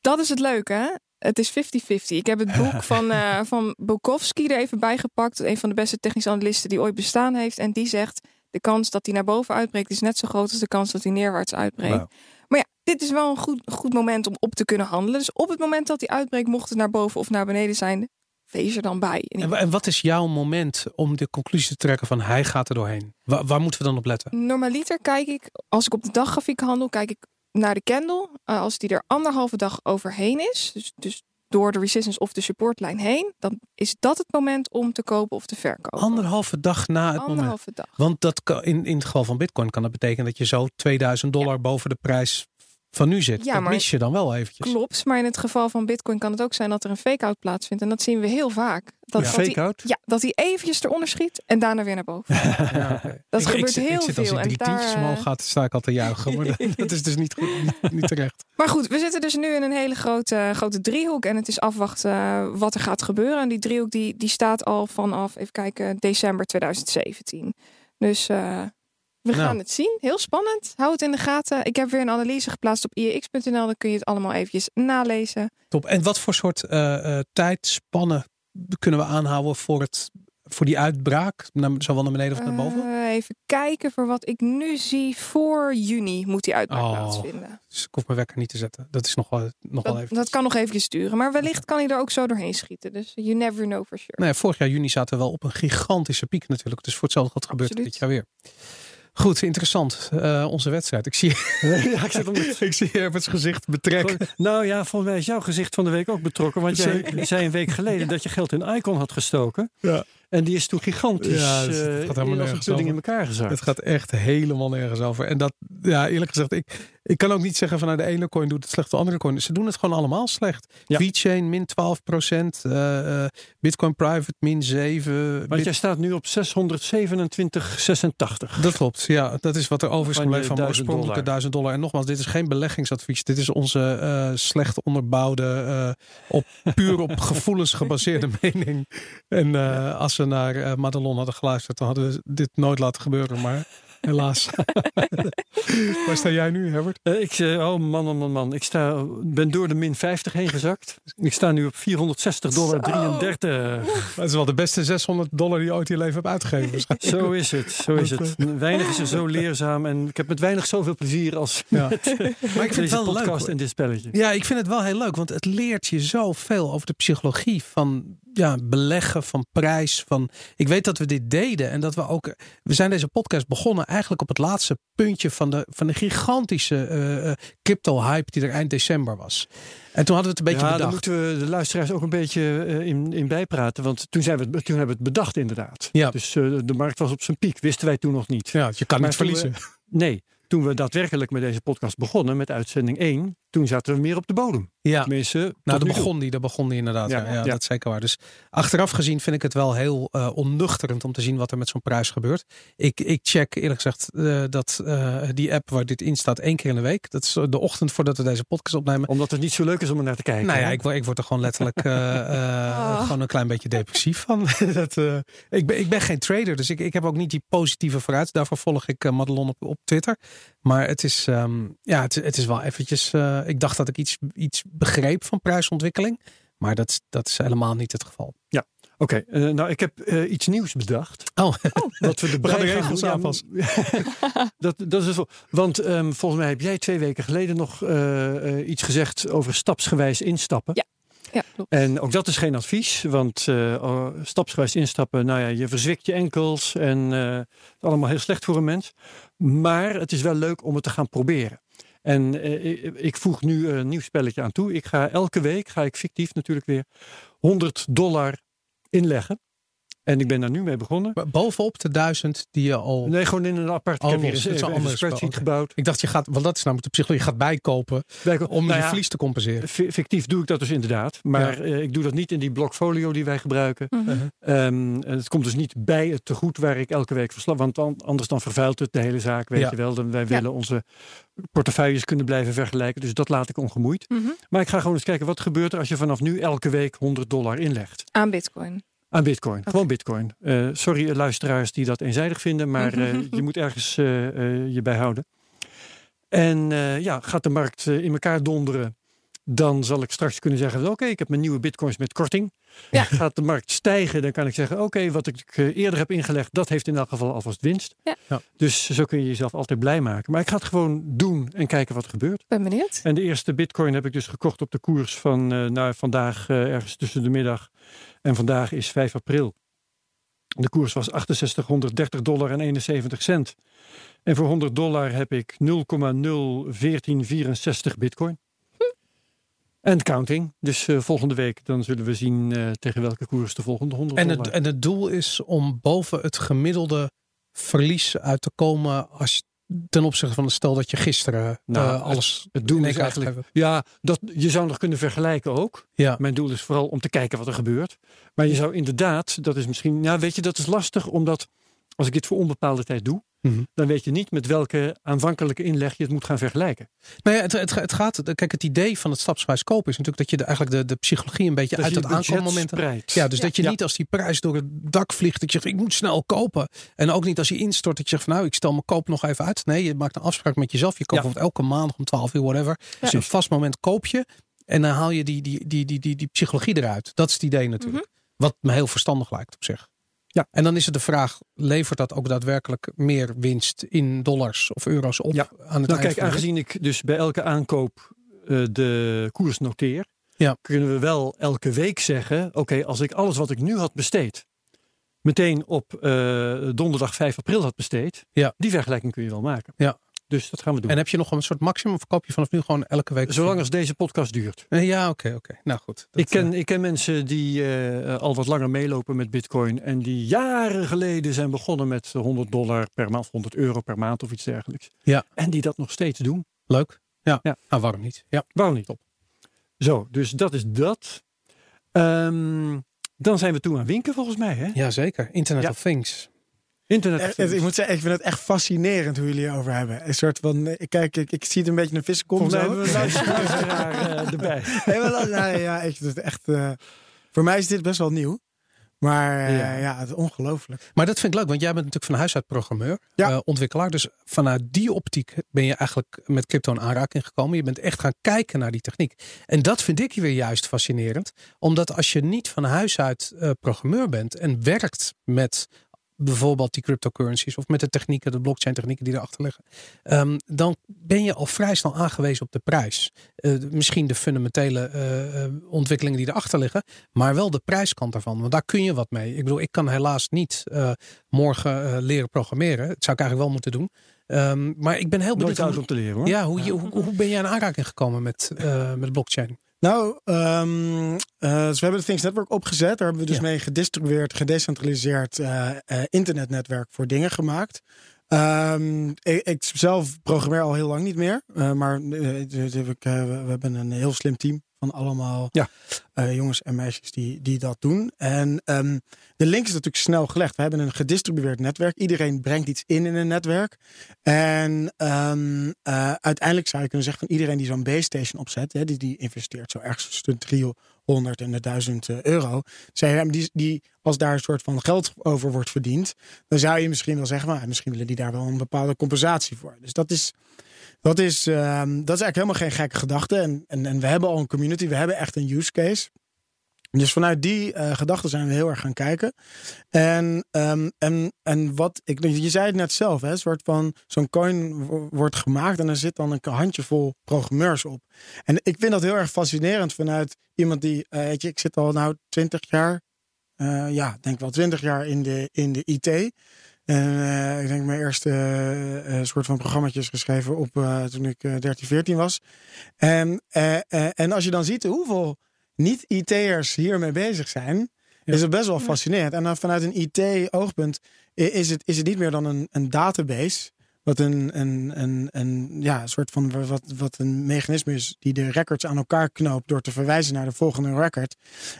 Dat is het leuke, hè? Het is 50-50. Ik heb het boek van, eh van Bukowski er even bij gepakt. Een van de beste technische analisten die ooit bestaan heeft. En die zegt, de kans dat hij naar boven uitbreekt is net zo groot als de kans dat hij neerwaarts uitbreekt. Maar ja, dit is wel een goed, goed moment om op te kunnen handelen. Dus op het moment dat die uitbreekt, mocht het naar boven of naar beneden zijn, wees er dan bij. En En, wa- en wat is jouw moment om de conclusie te trekken van hij gaat er doorheen? Waar, waar moeten we dan op letten? Normaliter kijk ik, als ik op de daggrafiek handel, kijk ik naar de candle. Eh, als die er anderhalve dag overheen is, dus, dus door de resistance of de supportlijn heen, dan is dat het moment om te kopen of te verkopen. Anderhalve dag na het moment. Anderhalve dag. Want dat kan, in, in het geval van Bitcoin kan dat betekenen dat je zo 2000 dollar boven de prijs van nu zit. Ja, dat maar- mis je dan wel eventjes. Klopt, maar in het geval van Bitcoin kan het ook zijn dat er een fake-out plaatsvindt. En dat zien we heel vaak. Dat, die- fake-out? Ja, dat hij eventjes eronder schiet en daarna weer naar boven. Ja, oké. Dat Ik- gebeurt ik, heel ik zit als veel ik en drie daar, tientjes omhoog eh, gaat, sta ik al te juichen. Maar dat, dat is dus niet, goed, niet, niet terecht. Maar goed, we zitten dus nu in een hele grote, grote driehoek. En het is afwachten eh, wat er gaat gebeuren. En die driehoek die, die staat al vanaf, even kijken, december 2017. Dus eh, we Nou. gaan het zien. Heel spannend. Hou het in de gaten. Ik heb weer een analyse geplaatst op iex.nl. Dan kun je het allemaal eventjes nalezen. Top. En wat voor soort eh, tijdspannen kunnen we aanhouden voor, het, voor die uitbraak? Naar, zowel naar beneden of naar boven? Eh, even kijken voor wat ik nu zie. Voor juni moet die uitbraak Oh. plaatsvinden. Dus ik hoef mijn wekker niet te zetten. Dat is nog wel, nog wel Dat, even. dat kan nog eventjes duren. Maar wellicht kan hij er ook zo doorheen schieten. Dus you never know for sure. Nou ja, vorig jaar juni zaten we wel op een gigantische piek natuurlijk. Dus voor hetzelfde geld gebeurt dit jaar weer. Goed, interessant. Eh, onze wedstrijd. Ik zie, ja, ik zit om ik zie Herberts gezicht betrekken. Nou ja, volgens mij is jouw gezicht van de week ook betrokken. Want jij zei een week geleden dat je geld in Icon had gestoken. Ja. En die is toen gigantisch Ja, dat- dat eh, gaat helemaal een nergens in elkaar gezakt. Het gaat echt helemaal nergens over. En dat, ja, eerlijk gezegd, ik, ik kan ook niet zeggen van nou, de ene coin doet het slecht, de andere coin. Ze doen het gewoon allemaal slecht. Ja. VeChain min 12 procent, eh, eh, Bitcoin Private min 7. Want jij staat nu op 627,86. Dat klopt, ja. Dat is wat er over is gebleven van 1000 oorspronkelijke dollar. 1000 dollar. En nogmaals, dit is geen beleggingsadvies. Dit is onze eh, slecht onderbouwde, op, puur op gevoelens gebaseerde mening. En als we naar Madelon hadden geluisterd, dan hadden we dit nooit laten gebeuren. Maar helaas. Waar sta jij nu, Herbert? Eh, ik, eh, oh man, man, man, man. Ik sta, ben door de min 50 heen gezakt. Ik sta nu op 460 dollar 33. Dat is wel de beste 600 dollar die je ooit in je leven hebt uitgegeven. Zo is het, zo is het. Weinig is er zo leerzaam en ik heb met weinig zoveel plezier als Ja. met Maar ik vind deze het wel leuk. podcast hoor. en dit spelletje. Ja, ik vind het wel heel leuk, want het leert je zoveel over de psychologie van ja, beleggen, van prijs. Van, ik weet dat we dit deden en dat we ook. We zijn deze podcast begonnen eigenlijk op het laatste puntje van de, van de gigantische eh, eh, crypto-hype die er eind december was. En toen hadden we het een beetje ja, daar bedacht. moeten we de luisteraars ook een beetje eh, in, in bijpraten. Want toen, zijn we, het- toen hebben we het bedacht inderdaad. Ja. Dus de markt was op zijn piek. Wisten wij toen nog niet. Ja, je kan Maar niet we- verliezen. Nee, toen we daadwerkelijk met deze podcast begonnen, met uitzending 1, toen zaten we meer op de bodem. Ja. Tenminste, Nou, daar toe. begon die, daar begon die inderdaad. Ja, Ja, ja, ja. dat is zeker waar. Dus achteraf gezien vind ik het wel heel eh onnuchterend om te zien wat er met zo'n prijs gebeurt. Ik, ik check eerlijk gezegd eh, dat eh, die app waar dit in staat één keer in de week. Dat is de ochtend voordat we deze podcast opnemen. Omdat het niet zo leuk is om er naar te kijken. Nou ja, ik, word- ik word er gewoon letterlijk eh, eh, Oh. gewoon een klein beetje depressief van. dat, eh, ik, ben, ik ben geen trader, dus ik, ik heb ook niet die positieve vooruit. Daarvoor volg ik Madelon op, op Twitter. Maar het is, ehm, ja, het, het is wel eventjes... eh, ik dacht dat ik iets, iets begreep van prijsontwikkeling. Maar dat, is- dat is helemaal niet het geval. Oké, eh, nou ik heb eh, iets nieuws bedacht. Oh, Wat we de We gaan de gaan regels. Ja, aanpassen. dat, dat is. Want ehm, volgens mij heb jij twee weken geleden nog eh, eh, iets gezegd over stapsgewijs instappen. Ja. Ja, klopt. En ook dat is geen advies, want eh, oh, stapsgewijs instappen, nou ja, je verzwikt je enkels en eh, het is allemaal heel slecht voor een mens. Maar het is wel leuk om het te gaan proberen. En eh, ik, ik voeg nu een nieuw spelletje aan toe. Ik ga elke week, ga ik fictief natuurlijk weer, 100 dollar inleggen. En ik ben daar nu mee begonnen. maar bovenop de duizend die je al... Nee, gewoon in een apart. Oh, ik heb hier is even een spreadsheet oké. gebouwd. Ik dacht, je gaat, want dat is namelijk de psychologie. Je gaat bijkopen Bij- om nou je ja, verlies te compenseren. fi- Fictief doe ik dat dus inderdaad. Maar eh, ik doe dat niet in die blokfolio die wij gebruiken. Mhm. Ehm, en het komt dus niet bij het tegoed waar ik elke week verslag. Want dan, anders dan vervuilt het de hele zaak, weet Ja. je wel. Dan, wij willen onze portefeuilles kunnen blijven vergelijken. Dus dat laat ik ongemoeid. Mhm. Maar ik ga gewoon eens kijken wat gebeurt er als je vanaf nu elke week 100 dollar inlegt. Aan Bitcoin. Aan bitcoin. Gewoon bitcoin. Eh, sorry luisteraars die dat eenzijdig vinden. Maar eh, je moet ergens eh, je bij houden. En eh, ja, gaat de markt in elkaar donderen. Dan zal ik straks kunnen zeggen, oké, ik heb mijn nieuwe bitcoins met korting. Ja. Gaat de markt stijgen, dan kan ik zeggen, oké, wat ik eerder heb ingelegd, dat heeft in elk geval alvast winst. Ja. Ja. Dus zo kun je jezelf altijd blij maken. Maar ik ga het gewoon doen en kijken wat er gebeurt. Ben benieuwd. En de eerste bitcoin heb ik dus gekocht op de koers van eh nou, vandaag eh, ergens tussen de middag. En vandaag is 5 april. De koers was 6830 dollar en 71 cent. En voor 100 dollar heb ik 0,01464 bitcoin. En counting. Dus eh, volgende week dan zullen we zien eh, tegen welke koers de volgende 100 En dollar. het, en het doel is om boven het gemiddelde verlies uit te komen als ten opzichte van het stel dat je gisteren Nou, eh, alles het doel in is eigenlijk- Ja, dat, je zou nog kunnen vergelijken ook. Ja. Mijn doel is vooral om te kijken wat er gebeurt. Maar je zou inderdaad, dat is misschien, ja, weet je, dat is lastig, omdat als ik dit voor onbepaalde tijd doe, Mhm. dan weet je niet met welke aanvankelijke inleg je het moet gaan vergelijken. Nou ja, het, het, het gaat, kijk, het idee van het stapsgewijs kopen is natuurlijk dat je de, eigenlijk de, de psychologie een beetje Dat uit je het je aankoopmoment. Ja, dus dat je Ja. niet als die prijs door het dak vliegt, dat je zegt, ik moet snel kopen. En ook niet als hij instort, dat je zegt, van, nou, ik stel mijn koop nog even uit. Nee, je maakt een afspraak met jezelf. Je koopt Ja. elke maandag om 12 uur, whatever. Dus een vast moment koop je. En dan haal je die, die, die, die, die, die psychologie eruit. Dat is het idee natuurlijk. Wat me heel verstandig lijkt op zich. Ja. En dan is het de vraag, levert dat ook daadwerkelijk meer winst in dollars of euro's op Ja. aan het Nou eind kijk, aangezien ik dus bij elke aankoop eh, de koers noteer, Ja. kunnen we wel elke week zeggen, oké, als ik alles wat ik nu had besteed, meteen op eh, donderdag 5 april had besteed, Ja. die vergelijking kun je wel maken. Ja. Dus dat gaan we doen. En heb je nog een soort maximum of koop je vanaf nu gewoon elke week? Zolang als deze podcast duurt. Eh, Ja, oké, oké. Nou goed. Dat, ik, ken, eh, ik ken mensen die eh, al wat langer meelopen met Bitcoin. En die jaren geleden zijn begonnen met 100 dollar per maand, of 100 euro per maand of iets dergelijks. Ja. En die dat nog steeds doen. leuk. Ja. Ja. Nou, waarom niet? Ja. Waarom niet op? Zo, dus dat is dat. Ehm, dan zijn we toe aan winken volgens mij. Hè? Jazeker. Internet Ja. of Things. Internet. Ik moet zeggen, ik vind het echt fascinerend hoe jullie erover hebben. Een soort van, eh, ik kijk, ik, ik zie het een beetje een vissenkom zo. hebben we een luisteraar eh, erbij. Nee, maar ja, ik, is echt, eh, voor mij is dit best wel nieuw. Maar Ja. ja, het is ongelooflijk. Maar dat vind ik leuk, want jij bent natuurlijk van huis uit programmeur, Ja. ontwikkelaar. Dus vanuit die optiek ben je eigenlijk met crypto in aanraking gekomen. Je bent echt gaan kijken naar die techniek. En dat vind ik weer juist fascinerend. Omdat als je niet van huis uit programmeur bent en werkt met bijvoorbeeld die cryptocurrencies of met de technieken, de blockchain technieken die erachter liggen, ehm, dan ben je al vrij snel aangewezen op de prijs. Eh, misschien de fundamentele eh, eh, ontwikkelingen die erachter liggen, maar wel de prijskant daarvan. Want daar kun je wat mee. Ik bedoel, ik kan helaas niet morgen leren programmeren. Dat zou ik eigenlijk wel moeten doen. Ehm, maar ik ben heel Nooit benieuwd. oud om te leren hoor. ja, hoe, je, hoe, hoe ben jij in aanraking gekomen met, met blockchain? Nou, ehm, eh, dus we hebben de Things Network opgezet. Daar hebben we dus Ja. mee gedistribueerd, gedecentraliseerd eh, eh, internetnetwerk voor dingen gemaakt. Ehm, ik, ik zelf programmeer al heel lang niet meer. maar dus heb ik, we we hebben een heel slim team van allemaal Ja. eh, jongens en meisjes die, die dat doen. En ehm, de link is natuurlijk snel gelegd. We hebben een gedistribueerd netwerk. Iedereen brengt iets in in een netwerk. En ehm, eh, uiteindelijk zou je kunnen zeggen van iedereen die zo'n base station opzet, hè, die, die investeert zo ergens tussen 300 en de 1000 eh, euro. Zei, hij, die, die, als daar een soort van geld over wordt verdiend, dan zou je misschien wel zeggen, maar misschien willen die daar wel een bepaalde compensatie voor. Dus dat is, dat is, ehm, dat is eigenlijk helemaal geen gekke gedachte. En, en we hebben al een community, we hebben echt een use case. Dus vanuit die eh gedachten zijn we heel erg gaan kijken. En, ehm, en, en wat ik, je zei het net zelf, hè, een soort van zo'n coin wo- wordt gemaakt en er zit dan een handjevol programmeurs op. En ik vind dat heel erg fascinerend vanuit iemand die, eh, weet je, ik zit al nou 20 jaar, eh, ja, denk wel 20 jaar in de, in de IT. En ik denk mijn eerste soort van programmaatjes geschreven op toen ik eh, 13, 14 was. En, en als je dan ziet hoeveel niet-IT'ers hiermee bezig zijn, Ja. is het best wel fascinerend. En dan vanuit een IT-oogpunt is het, is het niet meer dan een, een database. Wat een, een, een, een ja, soort van wat, wat een mechanisme is die de records aan elkaar knoopt door te verwijzen naar de volgende record.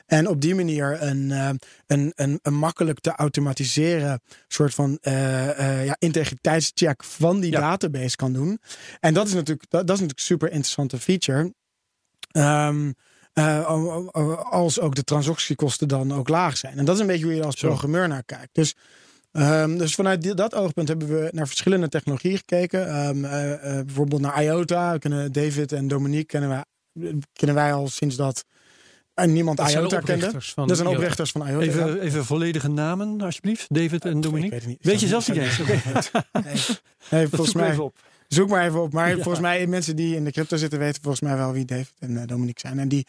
En op die manier een, eh, een, een, een makkelijk te automatiseren soort van eh, eh, ja, integriteitscheck van die Ja. database kan doen. En dat is natuurlijk, dat, dat is natuurlijk een super interessante feature. Ehm, eh, als ook de transactiekosten dan ook laag zijn. En dat is een beetje hoe je als programmeur naar kijkt. Dus, ehm, dus vanuit die- dat oogpunt hebben we naar verschillende technologieën gekeken. Ehm, eh, eh, bijvoorbeeld naar IOTA. We kennen David en Dominique kennen wij, kennen wij al sinds dat eh, niemand Dat IOTA kende. Dat zijn oprichters van IOTA. ja. Even, even volledige namen alsjeblieft. David en Ik Dominique. weet het niet. Weet je zelfs niet eens? Oké. Nee, nee, volgens mij. even op. Zoek maar even op. Maar Ja. volgens mij, mensen die in de crypto zitten, weten volgens mij wel wie David en eh, Dominique zijn. En die,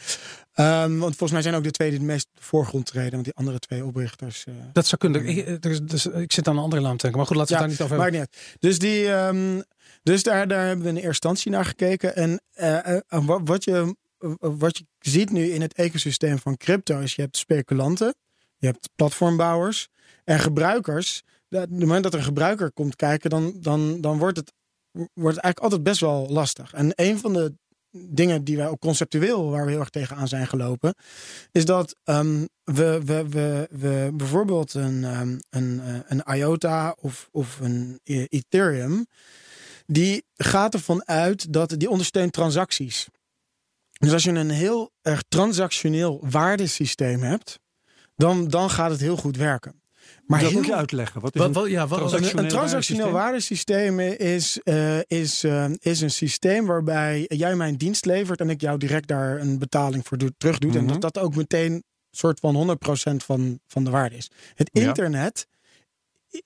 ehm, want volgens mij zijn ook de twee die het meest de voorgrond treden. Want die andere twee oprichters. eh, Dat zou kunnen. Ik, er is- dus, ik zit aan een andere naam te denken. Maar goed, laten we Ja, het daar niet over hebben. Niet. Dus, die, ehm, dus daar, daar hebben we in eerste instantie naar gekeken. En eh, eh, wat, wat, je, eh, wat je ziet nu in het ecosysteem van crypto is je hebt speculanten, je hebt platformbouwers en gebruikers. Op het moment dat er een gebruiker komt kijken, dan, dan, dan wordt, het, wordt eigenlijk altijd best wel lastig. En een van de dingen die wij ook conceptueel, waar we heel erg tegenaan zijn gelopen, is dat ehm, we, we, we, we bijvoorbeeld een, ehm, een, eh, een IOTA of, of een E- Ethereum, die gaat ervan uit dat die ondersteunt transacties. Dus als je een heel erg transactioneel waardesysteem hebt, dan, dan gaat het heel goed werken. Maar dat heel, moet je uitleggen. Wat is Wat, een wat, ja, wat, transactioneel een, een transactioneel waardesysteem is, eh, is, eh, is een systeem waarbij jij mij een dienst levert en ik jou direct daar een betaling voor doe, terug doet. En Mhm. dat dat ook meteen soort van 100% van, van de waarde is. Het Ja. internet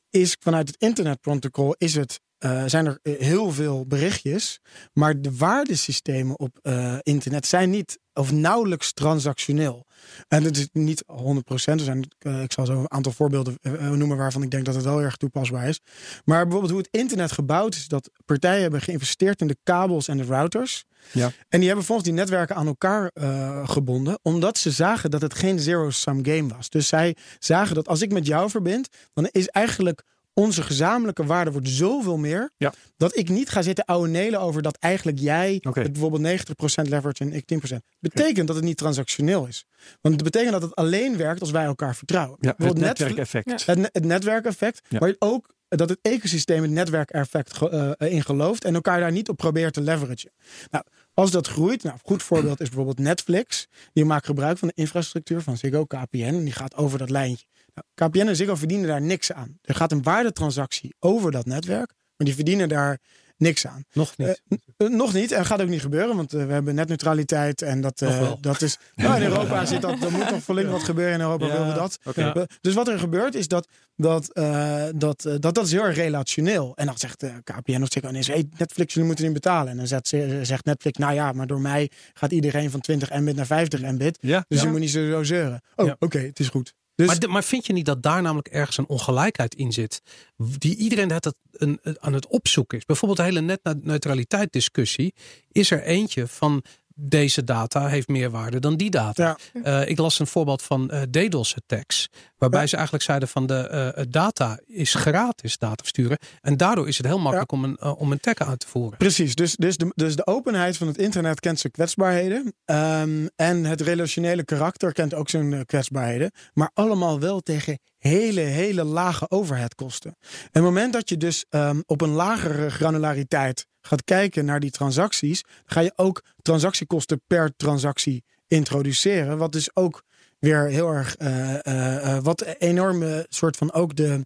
is vanuit het internetprotocol is het, eh, zijn er heel veel berichtjes. Maar de waardesystemen op eh, internet zijn niet of nauwelijks transactioneel. En het is niet 100%. Er zijn, eh, ik zal zo een aantal voorbeelden eh, eh, noemen waarvan ik denk dat het wel erg toepasbaar is. Maar bijvoorbeeld hoe het internet gebouwd is, dat partijen hebben geïnvesteerd in de kabels en de routers. Ja. En die hebben volgens die netwerken aan elkaar gebonden, omdat ze zagen dat het geen zero-sum game was. Dus zij zagen dat als ik met jou verbind, dan is eigenlijk onze gezamenlijke waarde wordt zoveel meer. Ja. Dat ik niet ga zitten ouwenelen over dat eigenlijk jij bijvoorbeeld 90% leverage en ik 10%. Betekent dat het niet transactioneel is. Want het betekent dat het alleen werkt als wij elkaar vertrouwen. Ja, het netwerkeffect. het, ne- het netwerkeffect, Ja. maar ook dat het ecosysteem het netwerkeffect ge- eh, in gelooft en elkaar daar niet op probeert te leveragen. Nou, Als dat groeit, nou, een goed voorbeeld is bijvoorbeeld Netflix. Die maakt gebruik van de infrastructuur van Ziggo KPN. En die gaat over dat lijntje. Nou, KPN en Ziggo verdienen daar niks aan. Er gaat een waardetransactie over dat netwerk. Maar die verdienen daar niks aan. Nog niet. Uh, nog niet en gaat ook niet gebeuren, want uh, we hebben netneutraliteit en dat, uh, dat is. Nou, in Europa zit dat. Er moet nog flink wat gebeuren in Europa. Ja, willen we dat. Okay. Dus wat er gebeurt is dat dat, dat, dat, dat is heel erg relationeel. En dan zegt KPN of zeggen: nee, hey, Netflix, jullie moeten niet betalen. En dan zegt, zegt Netflix: nou ja, maar door mij gaat iedereen van 20 Mbit naar 50 Mbit. Ja. Dus je moet niet zo zeuren. Oh, oké, okay, het is goed. Dus... Maar, maar, vind je niet dat daar namelijk ergens een ongelijkheid in zit? Die iedereen aan het opzoeken is. Bijvoorbeeld de hele netneutraliteit discussie. Is er eentje van deze data heeft meer waarde dan die data. Ja. Uh, ik las een voorbeeld van uh, DDoS attacks. Waarbij ja. ze eigenlijk zeiden van de uh, data is gratis data versturen. En daardoor is het heel makkelijk ja. om, een, om een tag uit te voeren. Precies, dus, dus, de, dus de openheid van het internet kent zijn kwetsbaarheden. Um, en het relationele karakter kent ook zijn kwetsbaarheden. Maar allemaal wel tegen hele, hele lage overheadkosten. En het moment dat je dus um, op een lagere granulariteit gaat kijken naar die transacties, ga je ook transactiekosten per transactie introduceren. Wat dus ook weer heel erg, uh, uh, wat enorme soort van ook de,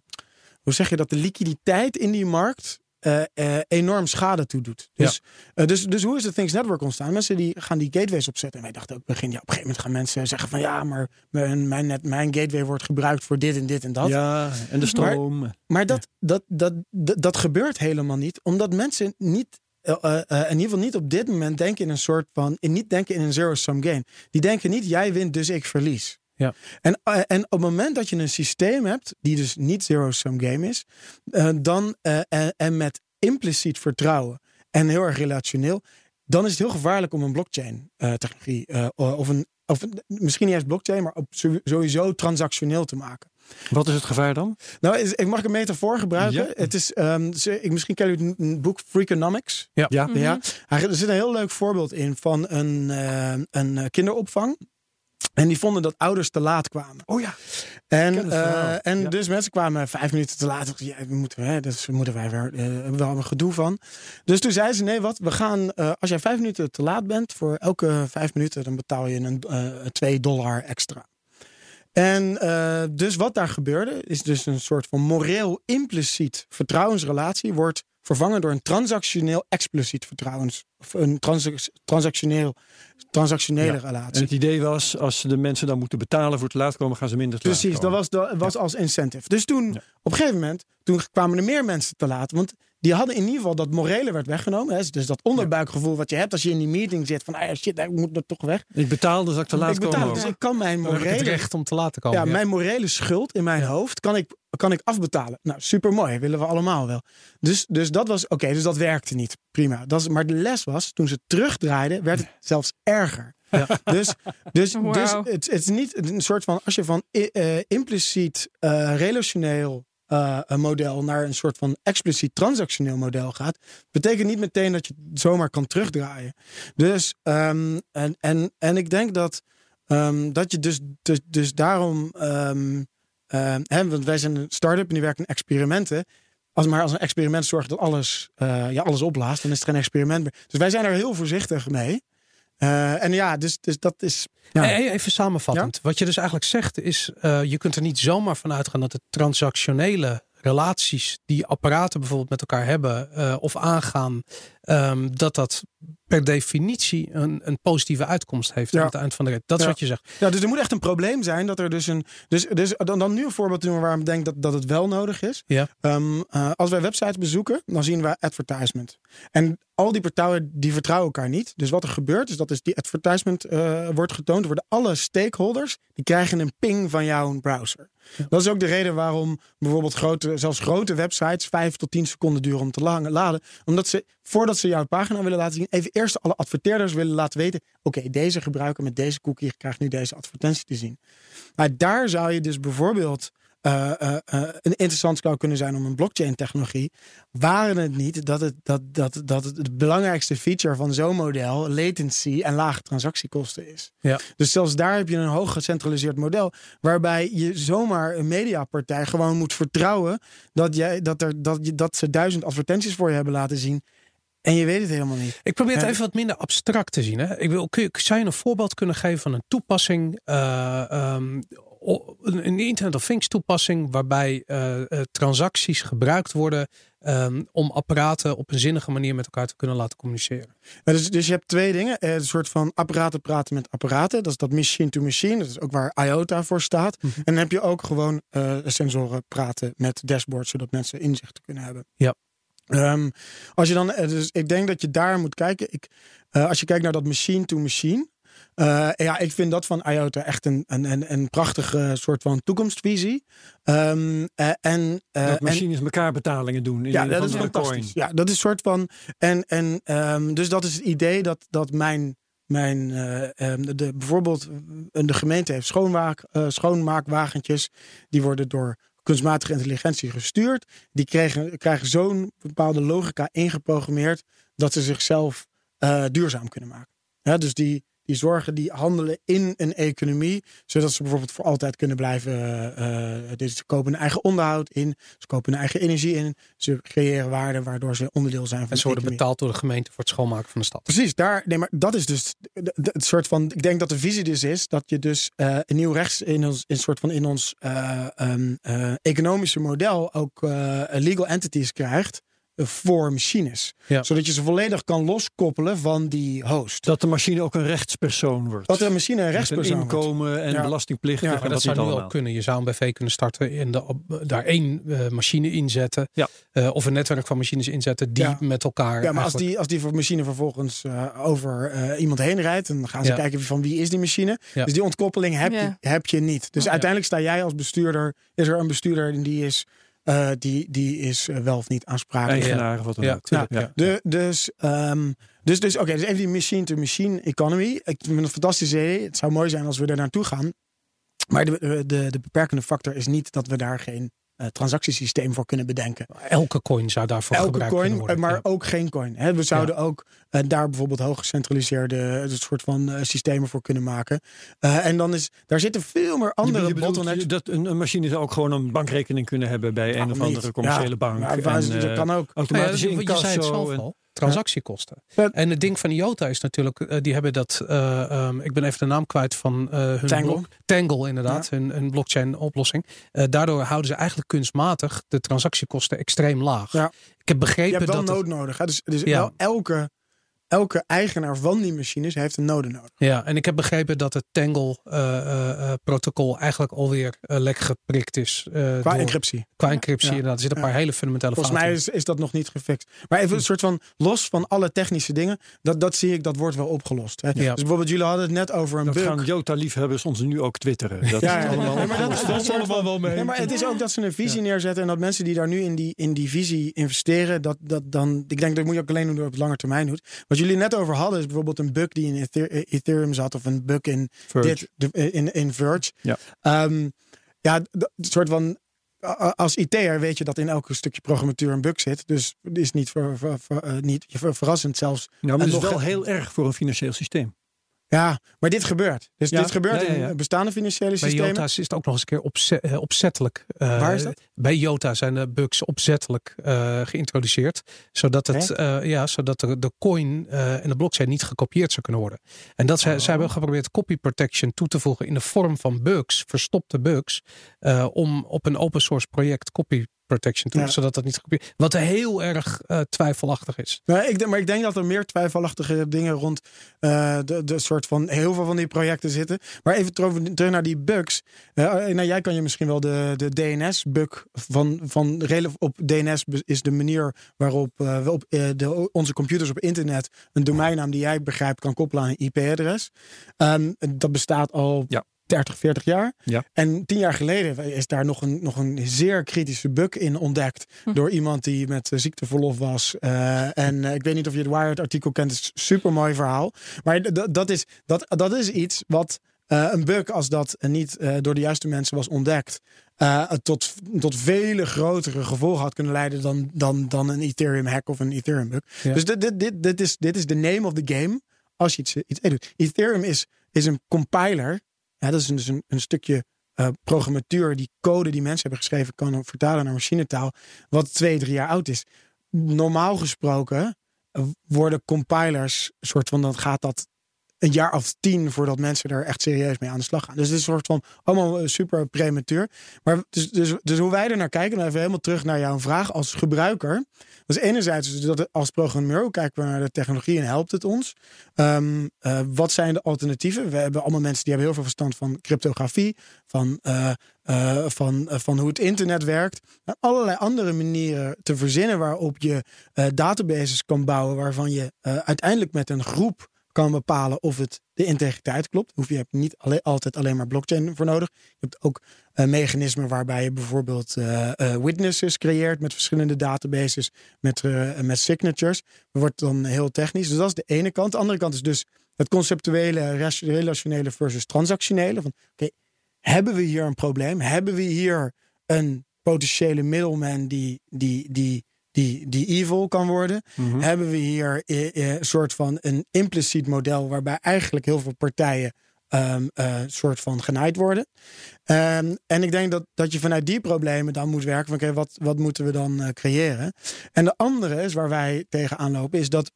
hoe zeg je dat, de liquiditeit in die markt uh, uh, enorm schade toe doet. Dus, ja. uh, dus, dus hoe is het Things Network ontstaan? Mensen die gaan die gateways opzetten. En wij dachten ook begin, ja, op een gegeven moment gaan mensen zeggen van ja, maar mijn, mijn, net, mijn gateway wordt gebruikt voor dit en dit en dat. Ja, en de stroom. Maar, maar dat, ja. dat, dat, dat, dat gebeurt helemaal niet, omdat mensen niet in ieder geval niet op dit moment denken in een soort van, in niet denken in een zero-sum game. Die denken niet, jij wint, dus ik verlies. Ja. En, uh, en op het moment dat je een systeem hebt, die dus niet zero-sum game is, dan en, en met impliciet vertrouwen en heel erg relationeel, dan is het heel gevaarlijk om een blockchain-technologie of een, of misschien niet eens blockchain, maar op sowieso transactioneel te maken. Wat is het gevaar dan? Nou, ik mag een metafoor gebruiken. Ja. Het is, um, ik, misschien ken u het boek Freakonomics. Ja. ja. Mm -hmm. ja. Er zit een heel leuk voorbeeld in van een, uh, een kinderopvang. En die vonden dat ouders te laat kwamen. Oh ja. En, uh, en ja. dus mensen kwamen vijf minuten te laat. Ja, we moeten, hè, dus moeten wij weer uh, wel een gedoe van. Dus toen zeiden ze: nee, wat? We gaan. Uh, als jij vijf minuten te laat bent, voor elke vijf minuten, dan betaal je een uh, 2 dollar extra. En dus wat daar gebeurde, is dus een soort van moreel impliciet vertrouwensrelatie, wordt vervangen door een transactioneel expliciet vertrouwens. Of een transac transactioneel, transactionele ja. relatie. En het idee was, als de mensen dan moeten betalen voor te laat komen, gaan ze minder te Precies, laat dat was, dat was ja. als incentive. Dus toen, ja. op een gegeven moment, toen kwamen er meer mensen te laat. Want die hadden in ieder geval dat morele werd weggenomen. Hè? Dus dat onderbuikgevoel wat je hebt als je in die meeting zit. Van ah, shit, ik moet er toch weg. Ik betaal dus dat ik te laat ik betaal. Dus ik kan mijn morele... Het recht om te laten komen. Ja, ja. mijn morele schuld in mijn hoofd kan ik, kan ik afbetalen. Nou, super mooi. Willen we allemaal wel. Dus, dus dat was... Oké, okay, dus dat werkte niet. Prima. Dat is, maar de les was, toen ze terugdraaiden, werd het zelfs erger. Ja. Dus, dus, wow. dus het, het, is niet een soort van... Als je van uh, impliciet, uh, relationeel uh, een model naar een soort van expliciet transactioneel model gaat, betekent niet meteen dat je het zomaar kan terugdraaien. Dus, um, en, en, en ik denk dat, um, dat je dus, dus, dus daarom, uh, hè, want wij zijn een start-up en die werken in experimenten. Als maar als een experiment zorgt dat alles, uh, ja, alles opblaast, dan is het geen experiment meer. Dus wij zijn er heel voorzichtig mee. Uh, en ja, dus, dus dat is. Ja. Even samenvattend. Ja? Wat je dus eigenlijk zegt is: uh, je kunt er niet zomaar van uitgaan dat de transactionele relaties die apparaten bijvoorbeeld met elkaar hebben uh, of aangaan, um, dat dat per definitie een, een positieve uitkomst heeft ja. aan het eind van de rit. Dat is ja. wat je zegt. Ja, dus er moet echt een probleem zijn dat er dus een. Dus, dus dan, dan nu een voorbeeld doen waar ik denk dat, dat het wel nodig is. Ja. Um, uh, als wij websites bezoeken, dan zien we advertisement. En al die partijen die vertrouwen elkaar niet. Dus wat er gebeurt is dat is die advertisement uh, wordt getoond. Worden alle stakeholders die krijgen een ping van jouw browser. Ja. Dat is ook de reden waarom bijvoorbeeld grote, zelfs grote websites vijf tot tien seconden duren om te laden. Omdat ze, voordat ze jouw pagina willen laten zien, even eerst alle adverteerders willen laten weten. Oké, okay, deze gebruiker met deze cookie krijgt nu deze advertentie te zien. Maar daar zou je dus bijvoorbeeld uh, uh, uh, interessant zou kunnen zijn om een blockchain technologie. Waren het niet dat het, dat, dat, dat het, het belangrijkste feature van zo'n model latency en lage transactiekosten is. Ja. Dus zelfs daar heb je een hoog gecentraliseerd model. Waarbij je zomaar een mediapartij gewoon moet vertrouwen dat, jij, dat, er, dat, je, dat ze duizend advertenties voor je hebben laten zien. En je weet het helemaal niet. Ik probeer het even wat minder abstract te zien. Hè? Ik wil, kun je, zou je een voorbeeld kunnen geven van een toepassing, eh, ehm, een, Internet of Things toepassing, waarbij eh, eh, transacties gebruikt worden ehm, om apparaten op een zinnige manier met elkaar te kunnen laten communiceren? Ja, dus, dus je hebt twee dingen. Eh, Een soort van apparaten praten met apparaten. Dat is dat machine to machine. Dat is ook waar IOTA voor staat. Mhm. En dan heb je ook gewoon sensoren praten met dashboards. Zodat mensen inzichten kunnen hebben. Ja. Ehm, als je dan, dus ik denk dat je daar moet kijken. Ik, als je kijkt naar dat machine to machine. Eh, ja, ik vind dat van IOTA echt een, een, een, een prachtige soort van toekomstvisie. Ehm, eh, en, eh, dat en- machines elkaar betalingen doen. In ja, dat is fantastisch. coin. Ja, dat is een soort van. En, en ehm, dus dat is het idee dat, dat mijn. Mijn, eh, ehm, de, bijvoorbeeld, de gemeente heeft schoonmaak, schoonmaakwagentjes. Die worden door kunstmatige intelligentie gestuurd. Die krijgen, krijgen zo'n bepaalde logica ingeprogrammeerd. dat ze zichzelf duurzaam kunnen maken. Ja, dus die, die zorgen, die handelen in een economie. zodat ze bijvoorbeeld voor altijd kunnen blijven. eh, eh, dus ze kopen hun eigen onderhoud in. Ze kopen hun eigen energie in. Ze creëren waarde waardoor ze onderdeel zijn van En ze de worden economie. betaald door de gemeente voor het schoonmaken van de stad. Precies, daar, nee, maar dat is dus het soort van. Ik denk dat de visie dus is dat je dus eh, een nieuw rechts in ons, in soort van in ons eh, ehm, eh, economische model ook legal entities krijgt voor machines. Ja. Zodat je ze volledig kan loskoppelen van die host. Dat de machine ook een rechtspersoon wordt. Dat er een machine een rechtspersoon wordt. inkomen en Ja. belastingplichten. Ja, en dat zou nu al allemaal. kunnen. Je zou een BV kunnen starten en de, op- daar één eh, machine inzetten. Ja. Eh, of een netwerk van machines inzetten die Ja. met elkaar. Ja, maar als die, als die machine vervolgens eh, over eh, iemand heen rijdt, dan gaan ze Ja. kijken van wie is die machine. Ja. Dus die ontkoppeling heb, Ja. je, heb je niet. Dus uiteindelijk sta jij als bestuurder, is er een bestuurder en die is, eh, die, die is eh, wel of niet aansprakelijk. Eigenaar of wat dan Ja, ook. tuurlijk, Ja. ja. De, dus, ehm, dus, dus oké, dus even die machine-to-machine economy. Ik vind het een fantastisch idee. Het zou mooi zijn als we er naartoe gaan. Maar de, de, de beperkende factor is niet dat we daar geen eh, transactiesysteem voor kunnen bedenken. Elke coin zou daarvoor Elke gebruikt coin, kunnen worden. maar Ja. ook geen coin. Hè, we zouden ook eh, daar bijvoorbeeld hoog gecentraliseerde eh, soort van eh, systemen voor kunnen maken. Eh, en dan is daar zitten veel meer Je andere bedoelt bottlenecks. dat een, een machine zou ook gewoon een bankrekening kunnen hebben bij een Waarom of andere commerciële Ja, bank. En, dat eh, kan ook. automatische ja, je zei het incasso. Transactiekosten. Ja. En het ding van IOTA is natuurlijk, eh, die hebben dat, eh, ehm, ik ben even de naam kwijt van eh, hun Tangle. blok. Tangle inderdaad, hun, hun blockchain oplossing. Daardoor houden ze eigenlijk kunstmatig de transactiekosten extreem laag. Ja. Ik heb Je begrepen hebt wel dat het- nood nodig. Hè? Dus, dus Ja. wel elke, elke eigenaar van die machines heeft een node nodig. Ja, en ik heb begrepen dat het Tangle-protocol eigenlijk alweer eh, lek geprikt is. eh, Qua door- encryptie. Qua encryptie, Ja. inderdaad. Er zitten een Ja. paar hele fundamentele Volgens mij fouten. is, is dat nog niet gefixt. Maar even een soort van los van alle technische dingen. Dat, dat zie ik, dat wordt wel opgelost. Hè? Dus bijvoorbeeld, jullie hadden het net over een Dat bug. gaan Jota-liefhebbers ons nu ook twitteren. Dat Ja, is ja, allemaal ja, maar dat is allemaal wel mee. Ja, maar het is ook dat ze een visie neerzetten en dat mensen die daar nu in die, in die visie investeren, dat, dat dan, ik denk dat moet je ook alleen doen door het lange termijn doet. Wat jullie net over hadden is bijvoorbeeld een bug die in eh, Ethereum zat of een bug in Verge. dit, eh, in, in Verge. Ja. Ehm, ja, soort van. Als IT'er weet je dat in elke stukje programmatuur een bug zit. Dus het is niet, ver, ver- ver- eh, niet ver- verrassend zelfs. Nou, maar het is nog- wel heel erg voor een financieel systeem. Ja, maar dit gebeurt. Dus Ja, dit gebeurt ja, ja, in bestaande financiële Bij systemen. Jota's is het ook nog eens een keer eh, opzettelijk. eh, Waar is dat? Bij Jota zijn de bugs opzettelijk eh, geïntroduceerd. Zodat, het, ja, zodat de, de coin en de blockchain niet gekopieerd zou kunnen worden. En dat zij, Oh. zij hebben geprobeerd copy protection toe te voegen in de vorm van bugs, verstopte bugs. om op een open source project copy protection toe, Ja. zodat dat niet gekopieerd Wat heel erg eh, twijfelachtig is. Maar ik, denk- maar ik denk dat er meer twijfelachtige dingen rond eh, de, de soort van heel veel van die projecten zitten. Maar even terug, naar die bugs. Eh, nou, jij kan je misschien wel de, de DNS-bug van, van op DNS is de manier waarop we op de, onze computers op internet een domeinnaam die jij begrijpt kan koppelen aan een IP-adres. Ehm, dat bestaat al Ja. 30, 40 jaar. Ja. En tien jaar geleden is daar nog een, nog een zeer kritische bug in ontdekt. Hm. Door iemand die met eh, ziekteverlof was. Eh, en eh, ik weet niet of je het Wired artikel kent. Het is een super mooi verhaal. Maar dat, is, dat, dat is iets wat eh, een bug, als dat niet eh, door de juiste mensen was ontdekt. eh, tot, tot vele grotere gevolgen had kunnen leiden dan, dan, dan een Ethereum hack of een Ethereum bug. Ja. Dus dit, dit, dit, dit, is, dit is de name of the game als je iets, iets doet. Ethereum is, is een compiler. Ja, dat is dus een, een stukje eh, programmatuur die code die mensen hebben geschreven kan vertalen naar machinetaal. Wat twee, drie jaar oud is. Normaal gesproken worden compilers, soort van, dan gaat dat een jaar of tien voordat mensen er echt serieus mee aan de slag gaan. Dus het is een soort van allemaal super prematuur. Maar dus, dus, dus hoe wij er naar kijken, dan even helemaal terug naar jouw vraag als gebruiker. Dus enerzijds dat als programmeur kijken we naar de technologie en helpt het ons. Um, uh, wat zijn de alternatieven? We hebben allemaal mensen die hebben heel veel verstand van cryptografie, van, uh, van, van hoe het internet werkt. En allerlei andere manieren te verzinnen waarop je databases kan bouwen, waarvan je uiteindelijk met een groep kan bepalen of het de integriteit klopt. Hoef je hebt niet alleen, altijd alleen maar blockchain voor nodig. Je hebt ook uh, mechanismen waarbij je bijvoorbeeld uh, uh, witnesses creëert met verschillende databases, met, met signatures. Dat wordt dan heel technisch. Dus dat is de ene kant. De andere kant is dus het conceptuele, relationele versus transactionele. Van, oké, hebben we hier een probleem? Hebben we hier een potentiële middleman die, die, die die, die evil kan worden, mhm. hebben we hier een soort van een impliciet model waarbij eigenlijk heel veel partijen um, uh, soort van genaaid worden. Um, en ik denk dat, dat je vanuit die problemen dan moet werken van oké, wat, wat moeten we dan uh, creëren? En de andere is waar wij tegenaan lopen, is dat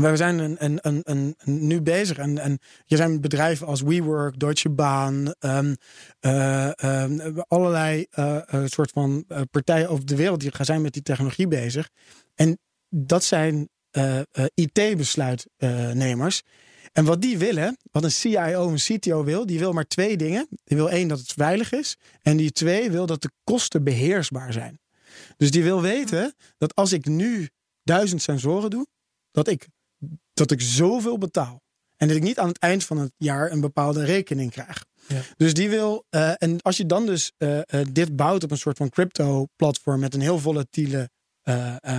we zijn een, een, een, een, nu bezig en, en je zijn bedrijven als WeWork, Deutsche Bahn, um, uh, um, allerlei uh, soort van partijen over de wereld die gaan zijn met die technologie bezig. En dat zijn IT-besluitnemers. En wat die willen, wat een CIO, een CTO wil, die wil maar twee dingen. Die wil één dat het veilig is. En die twee wil dat de kosten beheersbaar zijn. Dus die wil weten dat als ik nu duizend sensoren doe, dat ik dat ik zoveel betaal. En dat ik niet aan het eind van het jaar een bepaalde rekening krijg. Ja. Dus die wil, uh, en als je dan dus uh, uh, dit bouwt op een soort van crypto-platform met een heel volatiele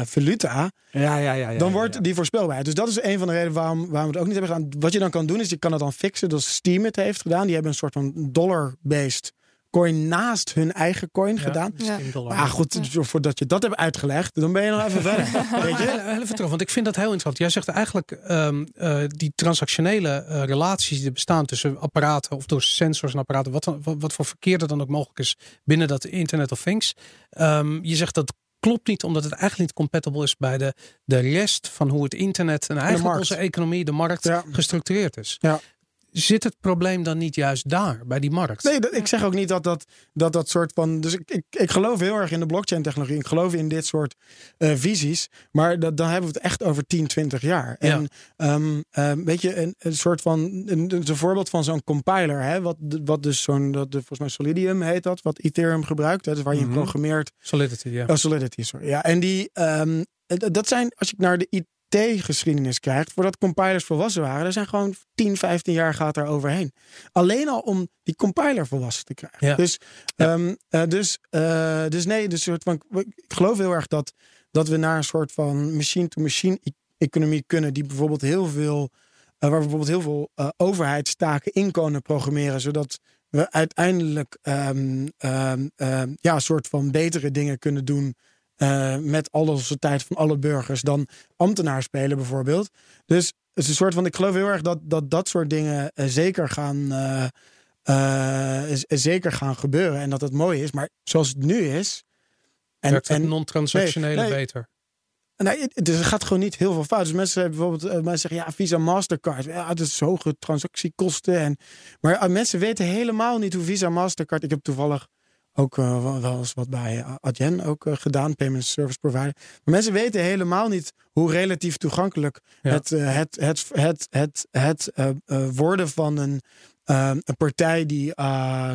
valuta, ja, ja, ja, dan wordt die voorspelbaar. Dus dat is een van de redenen waarom, waarom we het ook niet hebben gedaan. Wat je dan kan doen, is je kan het dan fixen, zoals Steam het heeft gedaan. Die hebben een soort van dollar-based coin naast hun eigen coin gedaan. Ja. Maar goed, voordat je dat hebt uitgelegd, dan ben je nog even verder. Weet je? Even terug, want ik vind dat heel interessant. Jij zegt eigenlijk um, uh, die transactionele uh, relaties die bestaan tussen apparaten of door sensors en apparaten, wat, wat, wat voor verkeer er dan ook mogelijk is binnen dat Internet of Things. Um, je zegt dat klopt niet, omdat het eigenlijk niet compatible is bij de, de rest van hoe het internet en eigenlijk onze economie, de markt, ja. gestructureerd is. Ja zit het probleem dan niet juist daar, bij die markt? Nee, ik zeg ook niet dat dat, dat, dat soort van. Dus ik, ik, ik geloof heel erg in de blockchain-technologie. Ik geloof in dit soort uh, visies. Maar dat, dan hebben we het echt over 10, 20 jaar. En ja. um, um, weet je, een, een soort van. Een, een voorbeeld van zo'n compiler, hè, wat, wat dus zo'n. Dat, volgens mij Solidium heet dat, wat Ethereum gebruikt. Hè, dus waar je mm -hmm. programmeert. Solidity, ja. Oh, Solidity, sorry. Ja, en die. Um, dat zijn, als ik naar de geschiedenis krijgt, voordat compilers volwassen waren, er zijn gewoon 10, 15 jaar gaat er overheen. Alleen al om die compiler volwassen te krijgen. Ja. Dus, ja. Um, uh, dus, uh, dus nee, dus soort van, ik geloof heel erg dat, dat we naar een soort van machine-to-machine -machine economie kunnen, die bijvoorbeeld heel veel, uh, waar we bijvoorbeeld heel veel overheidstaken in kunnen programmeren, zodat we uiteindelijk um, um, ja, een soort van betere dingen kunnen doen uh, met al onze tijd van alle burgers dan ambtenaar spelen bijvoorbeeld. Dus het is een soort van, ik geloof heel erg dat dat, dat soort dingen uh, zeker gaan, uh, zeker gaan gebeuren en dat het mooi is. Maar zoals het nu is. En, Werkt het non-transactionele nee, nee, beter? Nee, het, het, gaat gewoon niet heel veel fout. Dus mensen hebben bijvoorbeeld mensen zeggen ja, Visa Mastercard. Ja, het is hoge transactiekosten. En, maar mensen weten helemaal niet hoe Visa Mastercard. Ik heb toevallig ook uh, wel eens wat bij Adyen ook uh, gedaan, Payment Service Provider. Maar mensen weten helemaal niet hoe relatief toegankelijk ja. het, uh, het, het, het, het, het worden van een, een partij die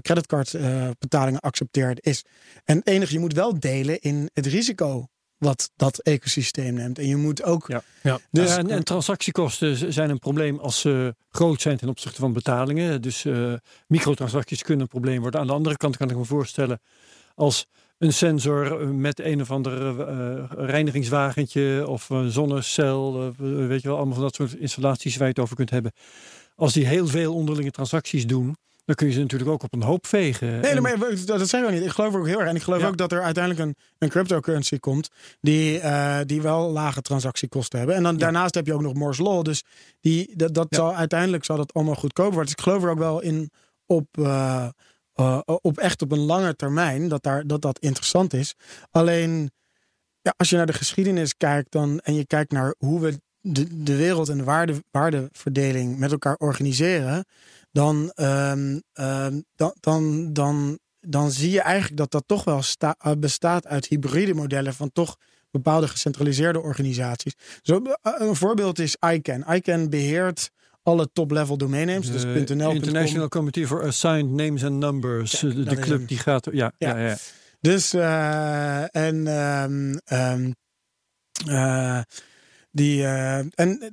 creditcardbetalingen accepteert is. En het enige, je moet wel delen in het risico wat dat ecosysteem neemt. En je moet ook. Ja. ja. Dus, en, en, transactiekosten zijn een probleem als ze groot zijn ten opzichte van betalingen. Dus uh, microtransacties kunnen een probleem worden. Aan de andere kant kan ik me voorstellen als een sensor met een of ander uh, reinigingswagentje of een zonnecel, uh, weet je wel, allemaal van dat soort installaties waar je het over kunt hebben. Als die heel veel onderlinge transacties doen, dan kun je ze natuurlijk ook op een hoop vegen. Nee, maar dat zeggen we niet. Ik geloof ook heel erg. En ik geloof ja. ook dat er uiteindelijk een, een cryptocurrency komt. Die, uh, die wel lage transactiekosten hebben. En dan ja. daarnaast heb je ook nog Moore's Law. Dus die, dat, dat zal, uiteindelijk zal dat allemaal goedkoper worden. Dus ik geloof er ook wel in op. Uh, uh, op echt op een lange termijn dat, daar, dat dat interessant is. Alleen ja, als je naar de geschiedenis kijkt dan, en je kijkt naar hoe we de, de wereld en de waarde, waardeverdeling met elkaar organiseren, dan, ehm, ehm, dan, dan, dan, dan zie je eigenlijk dat dat toch wel sta, uh, bestaat uit hybride modellen van toch bepaalde gecentraliseerde organisaties. Zo, uh, een voorbeeld is ICANN. ICANN beheert alle top-level domeinnames. Dus De .nl, International Committee for Assigned Names and Numbers. Ja, de club die gaat... Ja, ja. Ja. ja, Dus, eh, en, ehm, eh, die, eh, en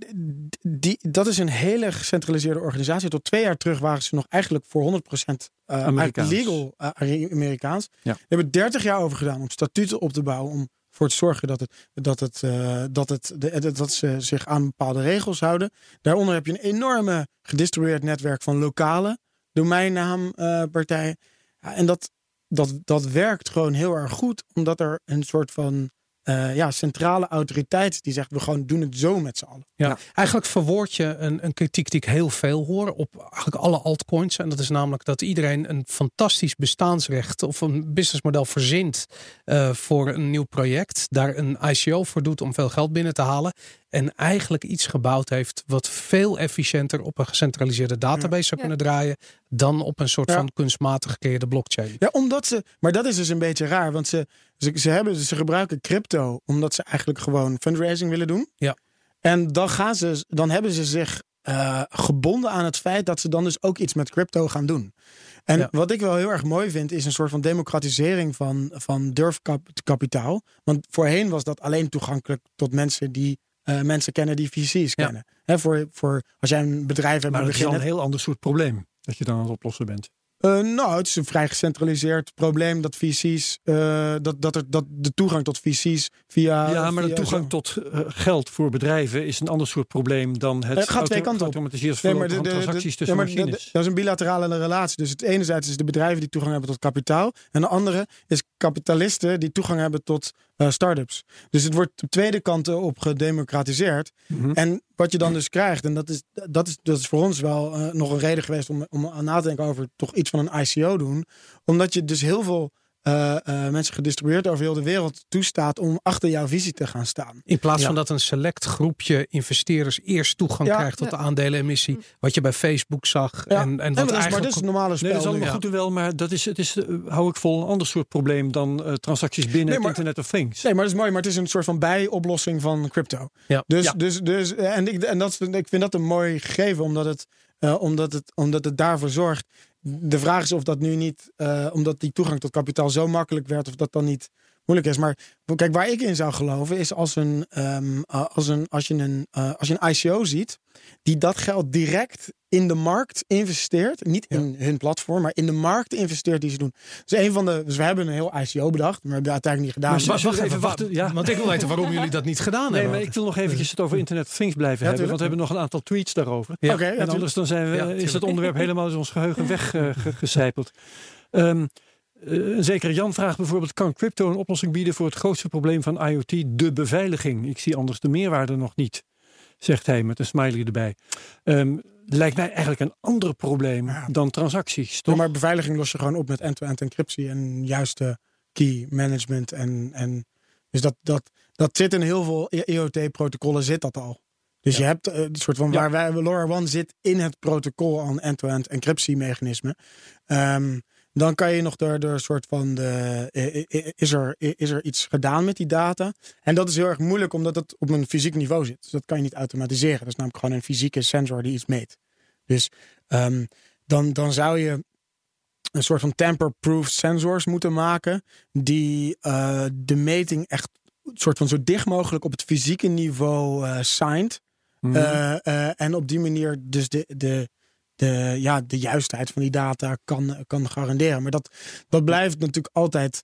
die, dat is een hele gecentraliseerde organisatie. Tot twee jaar terug waren ze nog eigenlijk voor 100% eh eigenlijk Amerikaans. legal eh, Amerikaans. Ja. Ze hebben 30 jaar over gedaan om statuten op te bouwen. Om voor te zorgen dat, het, dat, het, eh, dat, het, de, dat ze zich aan bepaalde regels houden. Daaronder heb je een enorme gedistribueerd netwerk van lokale domeinnaampartijen. ja, en dat, dat, dat werkt gewoon heel erg goed, omdat er een soort van eh, ja, centrale autoriteit die zegt: we gewoon doen het zo met z'n allen. Ja, eigenlijk verwoord je een, een kritiek die ik heel veel hoor op eigenlijk alle altcoins. En dat is namelijk dat iedereen een fantastisch bestaansrecht of een businessmodel verzint eh, voor een nieuw project. Daar een ICO voor doet om veel geld binnen te halen. En eigenlijk iets gebouwd heeft wat veel efficiënter op een gecentraliseerde database zou Ja. kunnen draaien. Dan op een soort Ja. van kunstmatig gecreëerde blockchain. Ja, omdat ze. Maar dat is dus een beetje raar, want ze, ze, ze, hebben, ze gebruiken crypto omdat ze eigenlijk gewoon fundraising willen doen. Ja. En dan, gaan ze, dan hebben ze zich eh, gebonden aan het feit dat ze dan dus ook iets met crypto gaan doen. En Ja. wat ik wel heel erg mooi vind, is een soort van democratisering van, van durfkapitaal. Want voorheen was dat alleen toegankelijk tot mensen die eh, mensen kennen die VC's Ja. kennen. Hè, voor, voor als jij een bedrijf hebt Maar dat is al beginnen. een heel ander soort probleem. Dat je dan aan het oplossen bent. Eh, nou, het is een vrij gecentraliseerd probleem dat VC's, eh, dat, dat, er, dat de toegang tot VC's via. ja, maar de toegang zo- tot geld voor bedrijven is een ander soort probleem dan het Het gaat twee kanten op. Nee, maar de- van de- de- transacties ja, tussen maar machines. dat is een bilaterale relatie. Dus het enerzijds is de bedrijven die toegang hebben tot kapitaal. En de andere is kapitalisten die toegang hebben tot eh start-ups. Dus het wordt op tweede kanten op gedemocratiseerd. Mhm. En wat je dan dus krijgt, en dat is, dat is, dat is voor ons wel eh, nog een reden geweest om, om aan na te denken over toch iets van een ICO doen. Omdat je dus heel veel eh, eh, mensen gedistribueerd over heel de wereld toestaat om achter jouw visie te gaan staan. In plaats Ja. van dat een select groepje investeerders eerst toegang Ja. krijgt tot Ja. de aandelenemissie. Wat je bij Facebook zag. Ja. En, en wat maar, dat is, maar eigenlijk dit is het normale spel. Nee, dat is nu. allemaal goed en wel, maar dat is, het is, eh, hou ik vol, een ander soort probleem dan eh, transacties binnen Nee, het Internet of Things. Nee, maar dat is mooi. Maar het is een soort van bijoplossing van crypto. Ja. Dus, Ja. dus, dus en, ik, en dat, ik vind dat een mooi gegeven, omdat het, eh, omdat het, omdat het daarvoor zorgt. De vraag is of dat nu niet, eh, omdat die toegang tot kapitaal zo makkelijk werd, of dat dan niet moeilijk is. Maar kijk, waar ik in zou geloven is als, een, ehm, eh, als, een, als, je een, eh, als je een ICO ziet, die dat geld direct in de markt investeert. Niet in hun platform, maar in de markt investeert die ze doen. Dus een van de, dus we hebben een heel ICO bedacht, maar we hebben dat uiteindelijk niet gedaan. Maar Wacht, Zullen we even wachten? Ja. Want ik wil weten waarom jullie dat niet gedaan Nee, hebben. maar ik wil nog eventjes het over Internet of Things blijven Ja, hebben. Want we hebben nog een aantal tweets daarover. Ja. En anders dan zijn we, Ja, is het onderwerp helemaal uit ons geheugen weggecijpeld. Ehm eh, een zekere Jan vraagt bijvoorbeeld: kan crypto een oplossing bieden voor het grootste probleem van IoT, de beveiliging? Ik zie anders de meerwaarde nog niet, zegt hij met een smiley erbij. Ehm, lijkt mij eigenlijk een ander probleem Ja. dan transacties. Ja, Toch? maar beveiliging los je gewoon op met end-to-end encryptie en juiste key management. En, en dus dat, dat, dat zit in heel veel IoT-protocollen zit dat al. Dus je hebt eh, een soort van Ja. waar wij LoRaWAN zit in het protocol aan end-to-end encryptiemechanismen. Ehm, dan kan je nog door, door een soort van de, is, er, is er iets gedaan met die data? En dat is heel erg moeilijk omdat het op een fysiek niveau zit. Dus dat kan je niet automatiseren. Dat is namelijk gewoon een fysieke sensor die iets meet. Dus ehm, dan, dan zou je een soort van tamper-proof sensors moeten maken. Die eh, de meting echt soort van zo dicht mogelijk op het fysieke niveau eh signed. Mhm. Eh, en op die manier dus de, de, de, ja, de juistheid van die data kan, kan garanderen. Maar dat, dat blijft natuurlijk altijd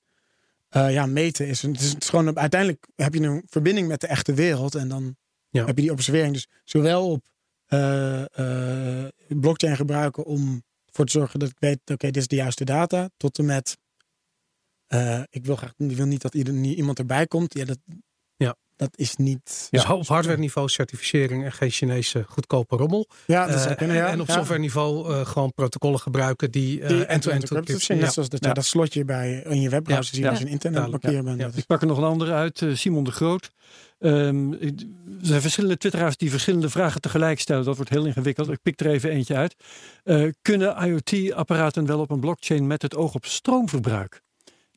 eh, ja, meten. Is, het is, het is gewoon, uiteindelijk heb je een verbinding met de echte wereld. En dan Ja. heb je die observering. Dus zowel op eh, eh, blockchain gebruiken om voor te zorgen dat ik weet, oké, dit is de juiste data. Tot en met, ik wil graag, ik wil niet dat ieder, iemand erbij komt. Ja, dat, Ja. Dat is niet... Dus op hardware niveau certificering en geen Chinese goedkope rommel. Ja, dat Eh, ja. en op Ja. software niveau eh, gewoon protocollen gebruiken die eh, end-to-end encrypted zijn, Net Ja. zoit dat, Ja. dat slotje bij in je webbrowser zie je Ja. als een internet blokkeer bent. Ja. Ik pak er nog een andere uit, Simon de Groot. Ehm, ik- er zijn verschillende twitteraars die verschillende vragen tegelijk stellen. Dat wordt heel ingewikkeld. Ik pik er even eentje uit. Eh, kunnen IoT-apparaten wel op een blockchain met het oog op stroomverbruik?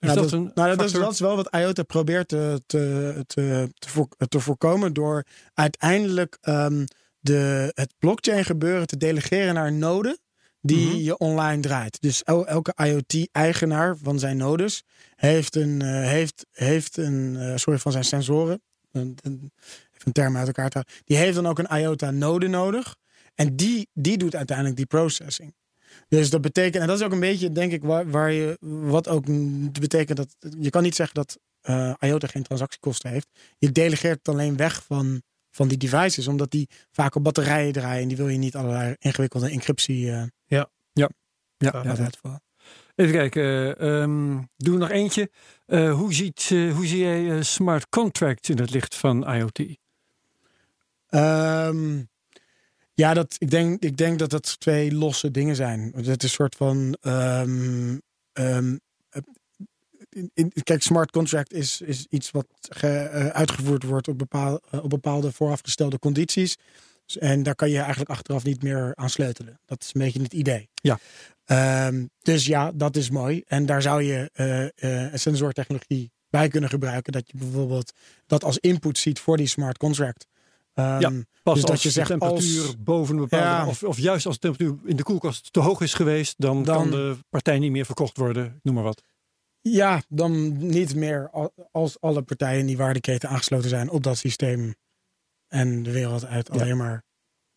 Is Ja, dat, dat, een nou, dat, is, factor? dat is wel wat IOTA probeert te, te, te, te, voor- te voorkomen door uiteindelijk ehm, de, het blockchain gebeuren te delegeren naar een node die Mhm. je online draait. Dus el- elke IoT-eigenaar van zijn nodes heeft een, eh, heeft, heeft een eh, sorry, van zijn sensoren, een, een, even een term uit elkaar te die heeft dan ook een IOTA-node nodig. En die, die doet uiteindelijk die processing. Dus dat betekent, en dat is ook een beetje, denk ik, waar, waar je, wat ook betekent dat, je kan niet zeggen dat eh IOTA geen transactiekosten heeft. Je delegeert het alleen weg van, van die devices, omdat die vaak op batterijen draaien en die wil je niet allerlei ingewikkelde encryptie eh Ja, ja, laten ja. uitvoeren. Even kijken. ehm, doe nog eentje. Eh, hoe, ziet, eh, hoe zie jij smart contracts in het licht van IoT? Ehm, ja, dat, ik, denk, ik denk dat dat twee losse dingen zijn. Het is een soort van. ehm, ehm, eh, in- in- kijk, smart contract is, is iets wat ge- eh, uitgevoerd wordt op, bepaal, eh, op bepaalde voorafgestelde condities. Dus- En daar kan je eigenlijk achteraf niet meer aan sleutelen. Dat is een beetje het idee. Ja. Ehm, dus ja, dat is mooi. En daar zou je een sensortechnologie bij kunnen gebruiken. Dat je bijvoorbeeld dat als input ziet voor die smart contract. Ehm, Ja. Pas Dus dat als je zegt de temperatuur als- boven een bepaalde... Ja. Of, of juist als de temperatuur in de koelkast te hoog is geweest... dan, Dan- kan de partij niet meer verkocht worden. Noem maar wat. Ja, dan niet meer al- als alle partijen in die waardeketen aangesloten zijn op dat systeem. En de wereld uit Ja. alleen maar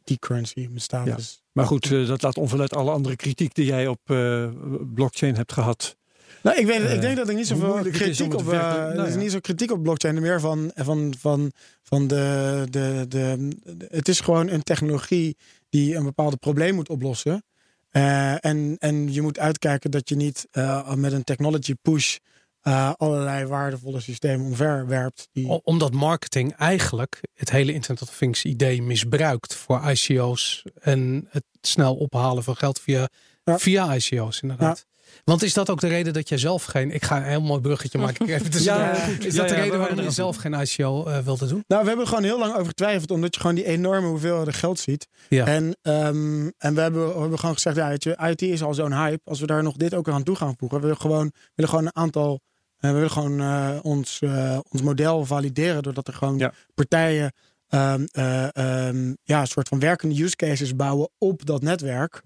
die currency bestaat. Ja. Dus, Maar goed, eh, dat laat onverlet alle andere kritiek die jij op eh, blockchain hebt gehad. Nou, ik, weet, Eh, ik denk dat ik niet hoe zoveel moeilijk het is kritiek op. eh, nou er is niet zo kritiek op blockchain, meer van, van, van, van de, de, de, de- Het is gewoon een technologie die een bepaald probleem moet oplossen. Eh, en, en je moet uitkijken dat je niet eh, met een technology push eh, allerlei waardevolle systemen omverwerpt. Die, Omdat marketing eigenlijk het hele Internet of Things idee misbruikt voor ICO's en het snel ophalen van geld via, Ja. via ICO's inderdaad. Want is dat ook de reden dat jij zelf geen... Ik ga een heel mooi bruggetje maken. Even tussendoor. Ja, is dat Ja, de reden waarom je zelf geen ICO eh, wilde doen? Nou, we hebben er gewoon heel lang over getwijfeld, omdat je gewoon die enorme hoeveelheden geld ziet. Ja. En, ehm, en we, hebben, we hebben gewoon gezegd, ja, weet je, IT is al zo'n hype. Als we daar nog dit ook aan toe gaan voegen, we willen gewoon, we willen gewoon een aantal, eh, we willen gewoon eh, ons, eh, ons model valideren, doordat er gewoon Ja. partijen ehm, eh, ehm, ja, een soort van werkende use cases bouwen op dat netwerk.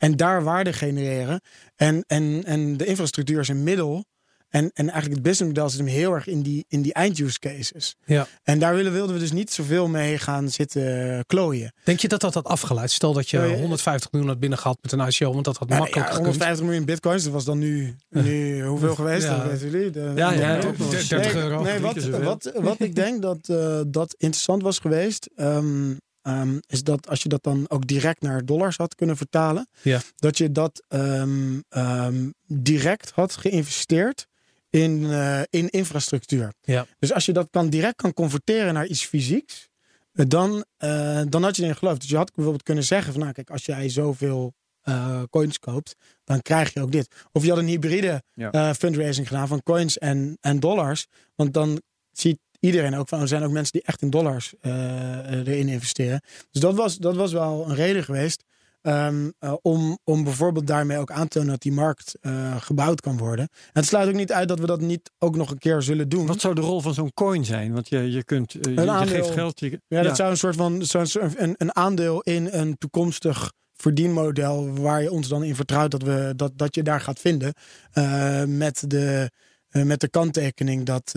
En daar waarde genereren. En, en, en de infrastructuur is een middel. En, en eigenlijk het businessmodel zit hem heel erg in die, in die eind-use cases. Ja. En daar willen, wilden we dus niet zoveel mee gaan zitten klooien. Denk je dat dat had afgeleid? Stel dat je Ja, ja. 150 miljoen had binnengehaald met een ICO, want dat had makkelijk ja, gekund. 150 miljoen bitcoins, dat was dan nu, nu hoeveel geweest? Ja. Dat weten jullie. De- Ja, ja, de- ook nog eens. 30 nee, euro. Nee, wat, wat, wat ik denk dat, eh, dat interessant was geweest, ehm, ehm, is dat als je dat dan ook direct naar dollars had kunnen vertalen, Ja. dat je dat ehm, ehm, direct had geïnvesteerd in, eh, in infrastructuur. Ja. Dus als je dat kan direct kan converteren naar iets fysieks, eh, dan, eh, dan had je erin geloofd. Dus je had bijvoorbeeld kunnen zeggen van nou kijk, als jij zoveel eh, coins koopt, dan krijg je ook dit. Of je had een hybride Ja. fundraising gedaan van coins en, en dollars. Want dan ziet iedereen ook van er zijn ook mensen die echt in dollars eh, eh, erin investeren. Dus dat was, dat was wel een reden geweest. ehm, eh, om, om bijvoorbeeld daarmee ook aan te tonen dat die markt gebouwd kan worden. En het sluit ook niet uit dat we dat niet ook nog een keer zullen doen. Wat zou de rol van zo'n coin zijn? Want je, je, kunt, je, geeft geld. Je, Ja, dat zou een soort van soort- een, een aandeel in een toekomstig verdienmodel waar je ons dan in vertrouwt dat, we, dat, dat je daar gaat vinden. met, de, met de kanttekening dat,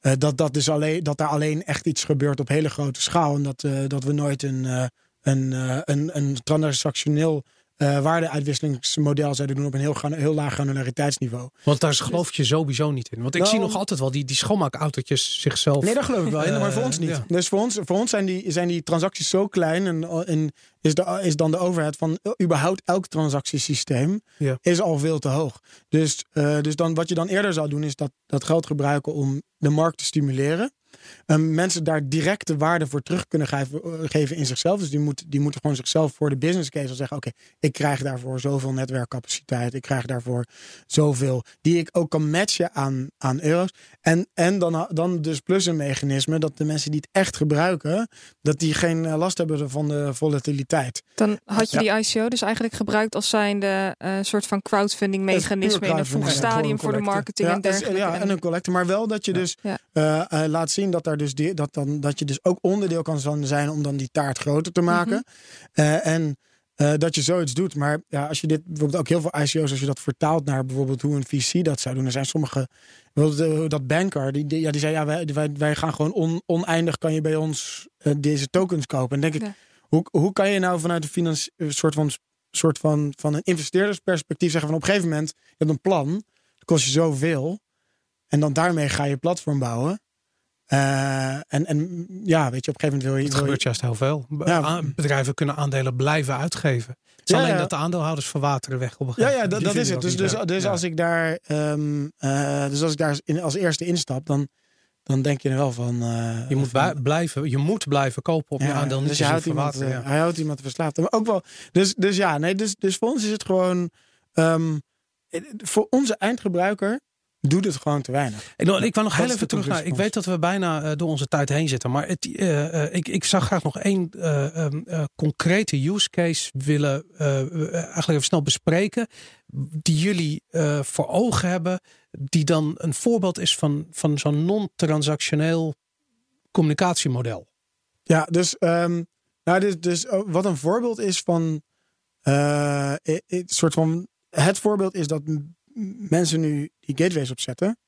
eh, dat, dat, dus alleen, dat daar alleen echt iets gebeurt op hele grote schaal. En dat, eh, dat we nooit een, eh, een, een, een transactioneel eh waardeuitwisselingsmodel zouden doen op een heel, heel laag granulariteitsniveau. Want daar geloof je sowieso niet in. Want ik Nou, zie nog altijd wel die, die schoonmaakautootjes zichzelf... Nee, dat geloof ik wel. in, maar voor ons niet. ja. Dus voor ons, voor ons zijn, die, zijn die transacties zo klein. En, en is, de, is dan de overheid van überhaupt elk transactiesysteem Ja. is al veel te hoog. Dus, eh, dus dan, wat je dan eerder zou doen, is dat, dat geld gebruiken om de markt te stimuleren. Um, mensen daar directe waarde voor terug kunnen geven, uh, geven in zichzelf. Dus die, moet, die moeten gewoon zichzelf voor de business case al zeggen: Oké, okay, ik krijg daarvoor zoveel netwerkcapaciteit. Ik krijg daarvoor zoveel. Die ik ook kan matchen aan, aan euro's. En, en dan, dan dus plus een mechanisme dat de mensen die het echt gebruiken, dat die geen uh, last hebben van de volatiliteit. Dan had je die ICO dus eigenlijk gebruikt als zijnde een uh, soort van crowdfunding mechanisme in een vroeg stadium voor de marketing ja, en dergelijke. Ja, en een collector. Maar wel dat je dus uh, laat zien dat, daar dus die, dat, dan, dat je dus ook onderdeel kan zijn om dan die taart groter te maken. Mm -hmm. en dat je zoiets doet. Maar ja, als je dit bijvoorbeeld ook heel veel ICO's, als je dat vertaalt naar bijvoorbeeld hoe een VC dat zou doen. Er zijn sommige, bijvoorbeeld dat banker, die, die, ja, die zei ja, wij, wij, wij gaan gewoon on, oneindig kan je bij ons deze tokens kopen. En denk ik, hoe, hoe kan je nou vanuit een financi- soort van soort van, van een investeerdersperspectief zeggen van op een gegeven moment je hebt een plan, dat kost je zoveel en dan daarmee ga je platform bouwen. Uh, en, en ja, weet je, op een gegeven moment wil je. Het gebeurt juist heel veel. Ja. Bedrijven kunnen aandelen blijven uitgeven. Het is Ja, alleen ja. dat de aandeelhouders verwateren weg op een Ja, gegeven ja, moment. dat, Die dat is het. Dus, dus, dus Ja. als ik daar, ehm, eh, dus als ik daar in, als eerste instap, dan, dan denk je er wel van. eh, Je moet, van- blijven, je moet blijven kopen op je aandeel. Niet dus je houdt iemand, eh, ja. hij houdt iemand verslaafd. Maar ook wel. Dus, dus ja, nee, dus, dus voor ons is het gewoon. ehm, eh, voor onze eindgebruiker doet het gewoon te weinig. Ik, ik wou nog heel even terug naar. Ik weet dat we bijna eh, door onze tijd heen zitten. Maar het, eh, eh, ik, ik zou graag nog één eh, ehm, eh, concrete use case willen eigenlijk even snel bespreken. Die jullie voor ogen hebben. Die dan een voorbeeld is van, van zo'n non-transactioneel communicatiemodel. Ja, dus, ehm, nou, dus, dus wat een voorbeeld is van. het soort van. Het voorbeeld is dat mensen nu die gateways opzetten.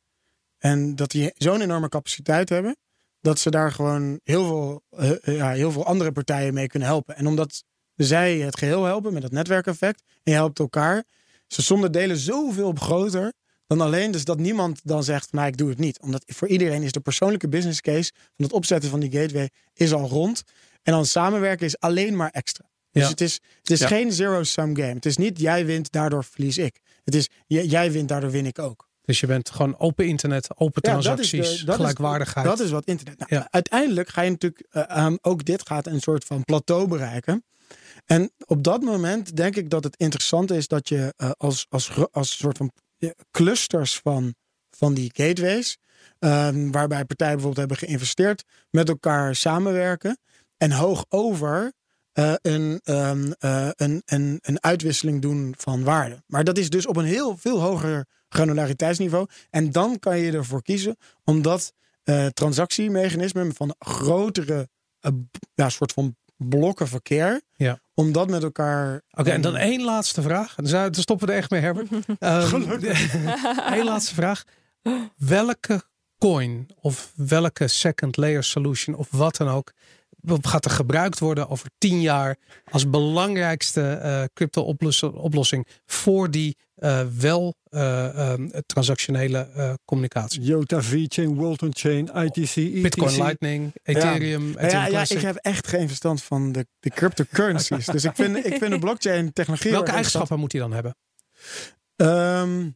En dat die zo'n enorme capaciteit hebben. Dat ze daar gewoon heel veel, eh, eh, ja, heel veel andere partijen mee kunnen helpen. En omdat zij het geheel helpen met het netwerkeffect. En je helpt elkaar. Ze zonder delen zoveel groter dan alleen. Dus dat niemand dan zegt, van, nou ik doe het niet. Omdat voor iedereen is de persoonlijke business case van het opzetten van die gateway is al rond. En dan samenwerken is alleen maar extra. Dus Ja. het is, het is Ja. geen zero-sum game. Het is niet jij wint, daardoor verlies ik. Het is jij wint, daardoor win ik ook. Dus je bent gewoon open internet, open Ja, dat is de- transacties, is- gelijkwaardigheid. Dat is wat internet. Nou, Ja. Uiteindelijk ga je natuurlijk, eh, ook dit gaat een soort van plateau bereiken. En op dat moment denk ik dat het interessant is dat je eh, als, als, als soort van clusters van, van die gateways, ehm, waarbij partijen bijvoorbeeld hebben geïnvesteerd, met elkaar samenwerken en hoog over eh, een, ehm, eh, een, een, een uitwisseling doen van waarde. Maar dat is dus op een heel veel hoger granulariteitsniveau. En dan kan je ervoor kiezen om dat eh, transactiemechanisme van grotere b- ja, soort van blokken verkeer, Ja. om dat met elkaar. Oké, en dan ehm, één laatste vraag. Dan stoppen we er echt mee, Herbert. Eén laatste vraag. Welke coin of welke second layer solution of wat dan ook gaat er gebruikt worden over tien jaar als belangrijkste eh crypto oplossing voor die eh, wel ehm, transactionele eh, communicatie? Jota, VeChain, Walton Chain, ITC, ETC. Bitcoin Lightning, Ethereum, Ja, Ethereum ja, ik heb echt geen verstand van de, de cryptocurrencies. dus ik vind, ik vind de blockchain technologie. Welke eigenschappen moet hij dan hebben? Ehm,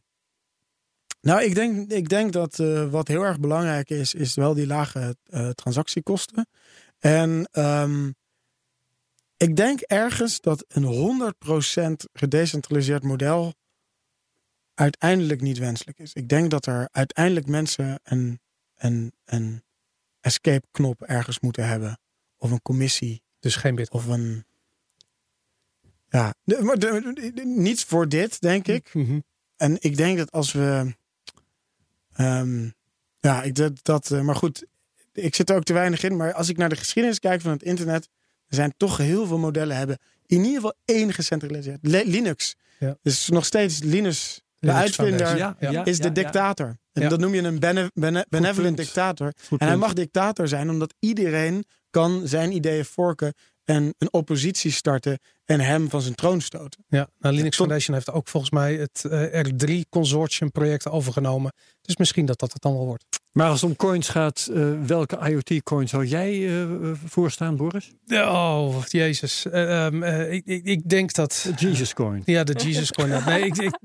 nou, ik denk, ik denk dat eh, wat heel erg belangrijk is, is wel die lage transactiekosten. En ehm, ik denk ergens dat een 100% gedecentraliseerd model uiteindelijk niet wenselijk is. Ik denk dat er uiteindelijk mensen een, een, een escape knop ergens moeten hebben. Of een commissie. Dus geen Bitcoin. Of een. Ja, de- maar de- de- niet voor dit, denk ik. Mhm. En ik denk dat als we. ehm, ja, ik dat, dat. eh, maar goed, ik zit er ook te weinig in. Maar als ik naar de geschiedenis kijk van het internet. Er zijn toch heel veel modellen hebben. In ieder geval één gecentraliseerd. Linux. Ja. Dus nog steeds Linus. De uitvinder Foundation. Ja, ja, is de dictator. En Ja. dat noem je een bene, bene- benevolent dictator. Goed En hij mag dictator zijn omdat iedereen kan zijn ideeën forken en een oppositie starten en hem van zijn troon stoten. Ja, nou, Linux tot- Foundation heeft ook volgens mij het eh, R3 consortium project overgenomen. Dus misschien dat dat het dan wel wordt. Maar als het om coins gaat, eh, welke IoT-coin zou jij eh, voorstaan, Boris? Oh, jezus. Eh, ehm, eh, ik, ik, ik denk dat... De Jesus coin. Ja, de Jesus coin. Nee, ik, ik,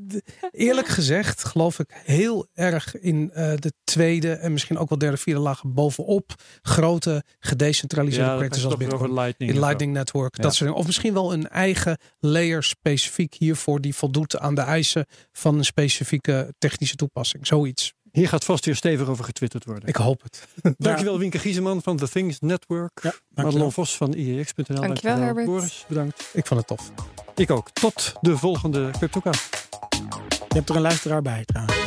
eerlijk gezegd geloof ik heel erg in eh, de tweede en misschien ook wel derde, vierde laag bovenop grote gedecentraliseerde Ja, projecten zoals Bitcoin. Lightning. In. Lightning Network, Ja. dat soort dingen. Of misschien wel een eigen layer specifiek hiervoor die voldoet aan de eisen van een specifieke technische toepassing. Zoiets. Hier gaat vast weer stevig over getwitterd worden. Ik hoop het. Dankjewel Wienke Gieseman van The Things Network. Ja, dankjewel. Madelon Vos van IEX.nl. Dankjewel, Herbert. Boris, bedankt. Ik vond het tof. Ik ook. Tot de volgende CryptoCast. Je hebt er een luisteraar bij trouwens.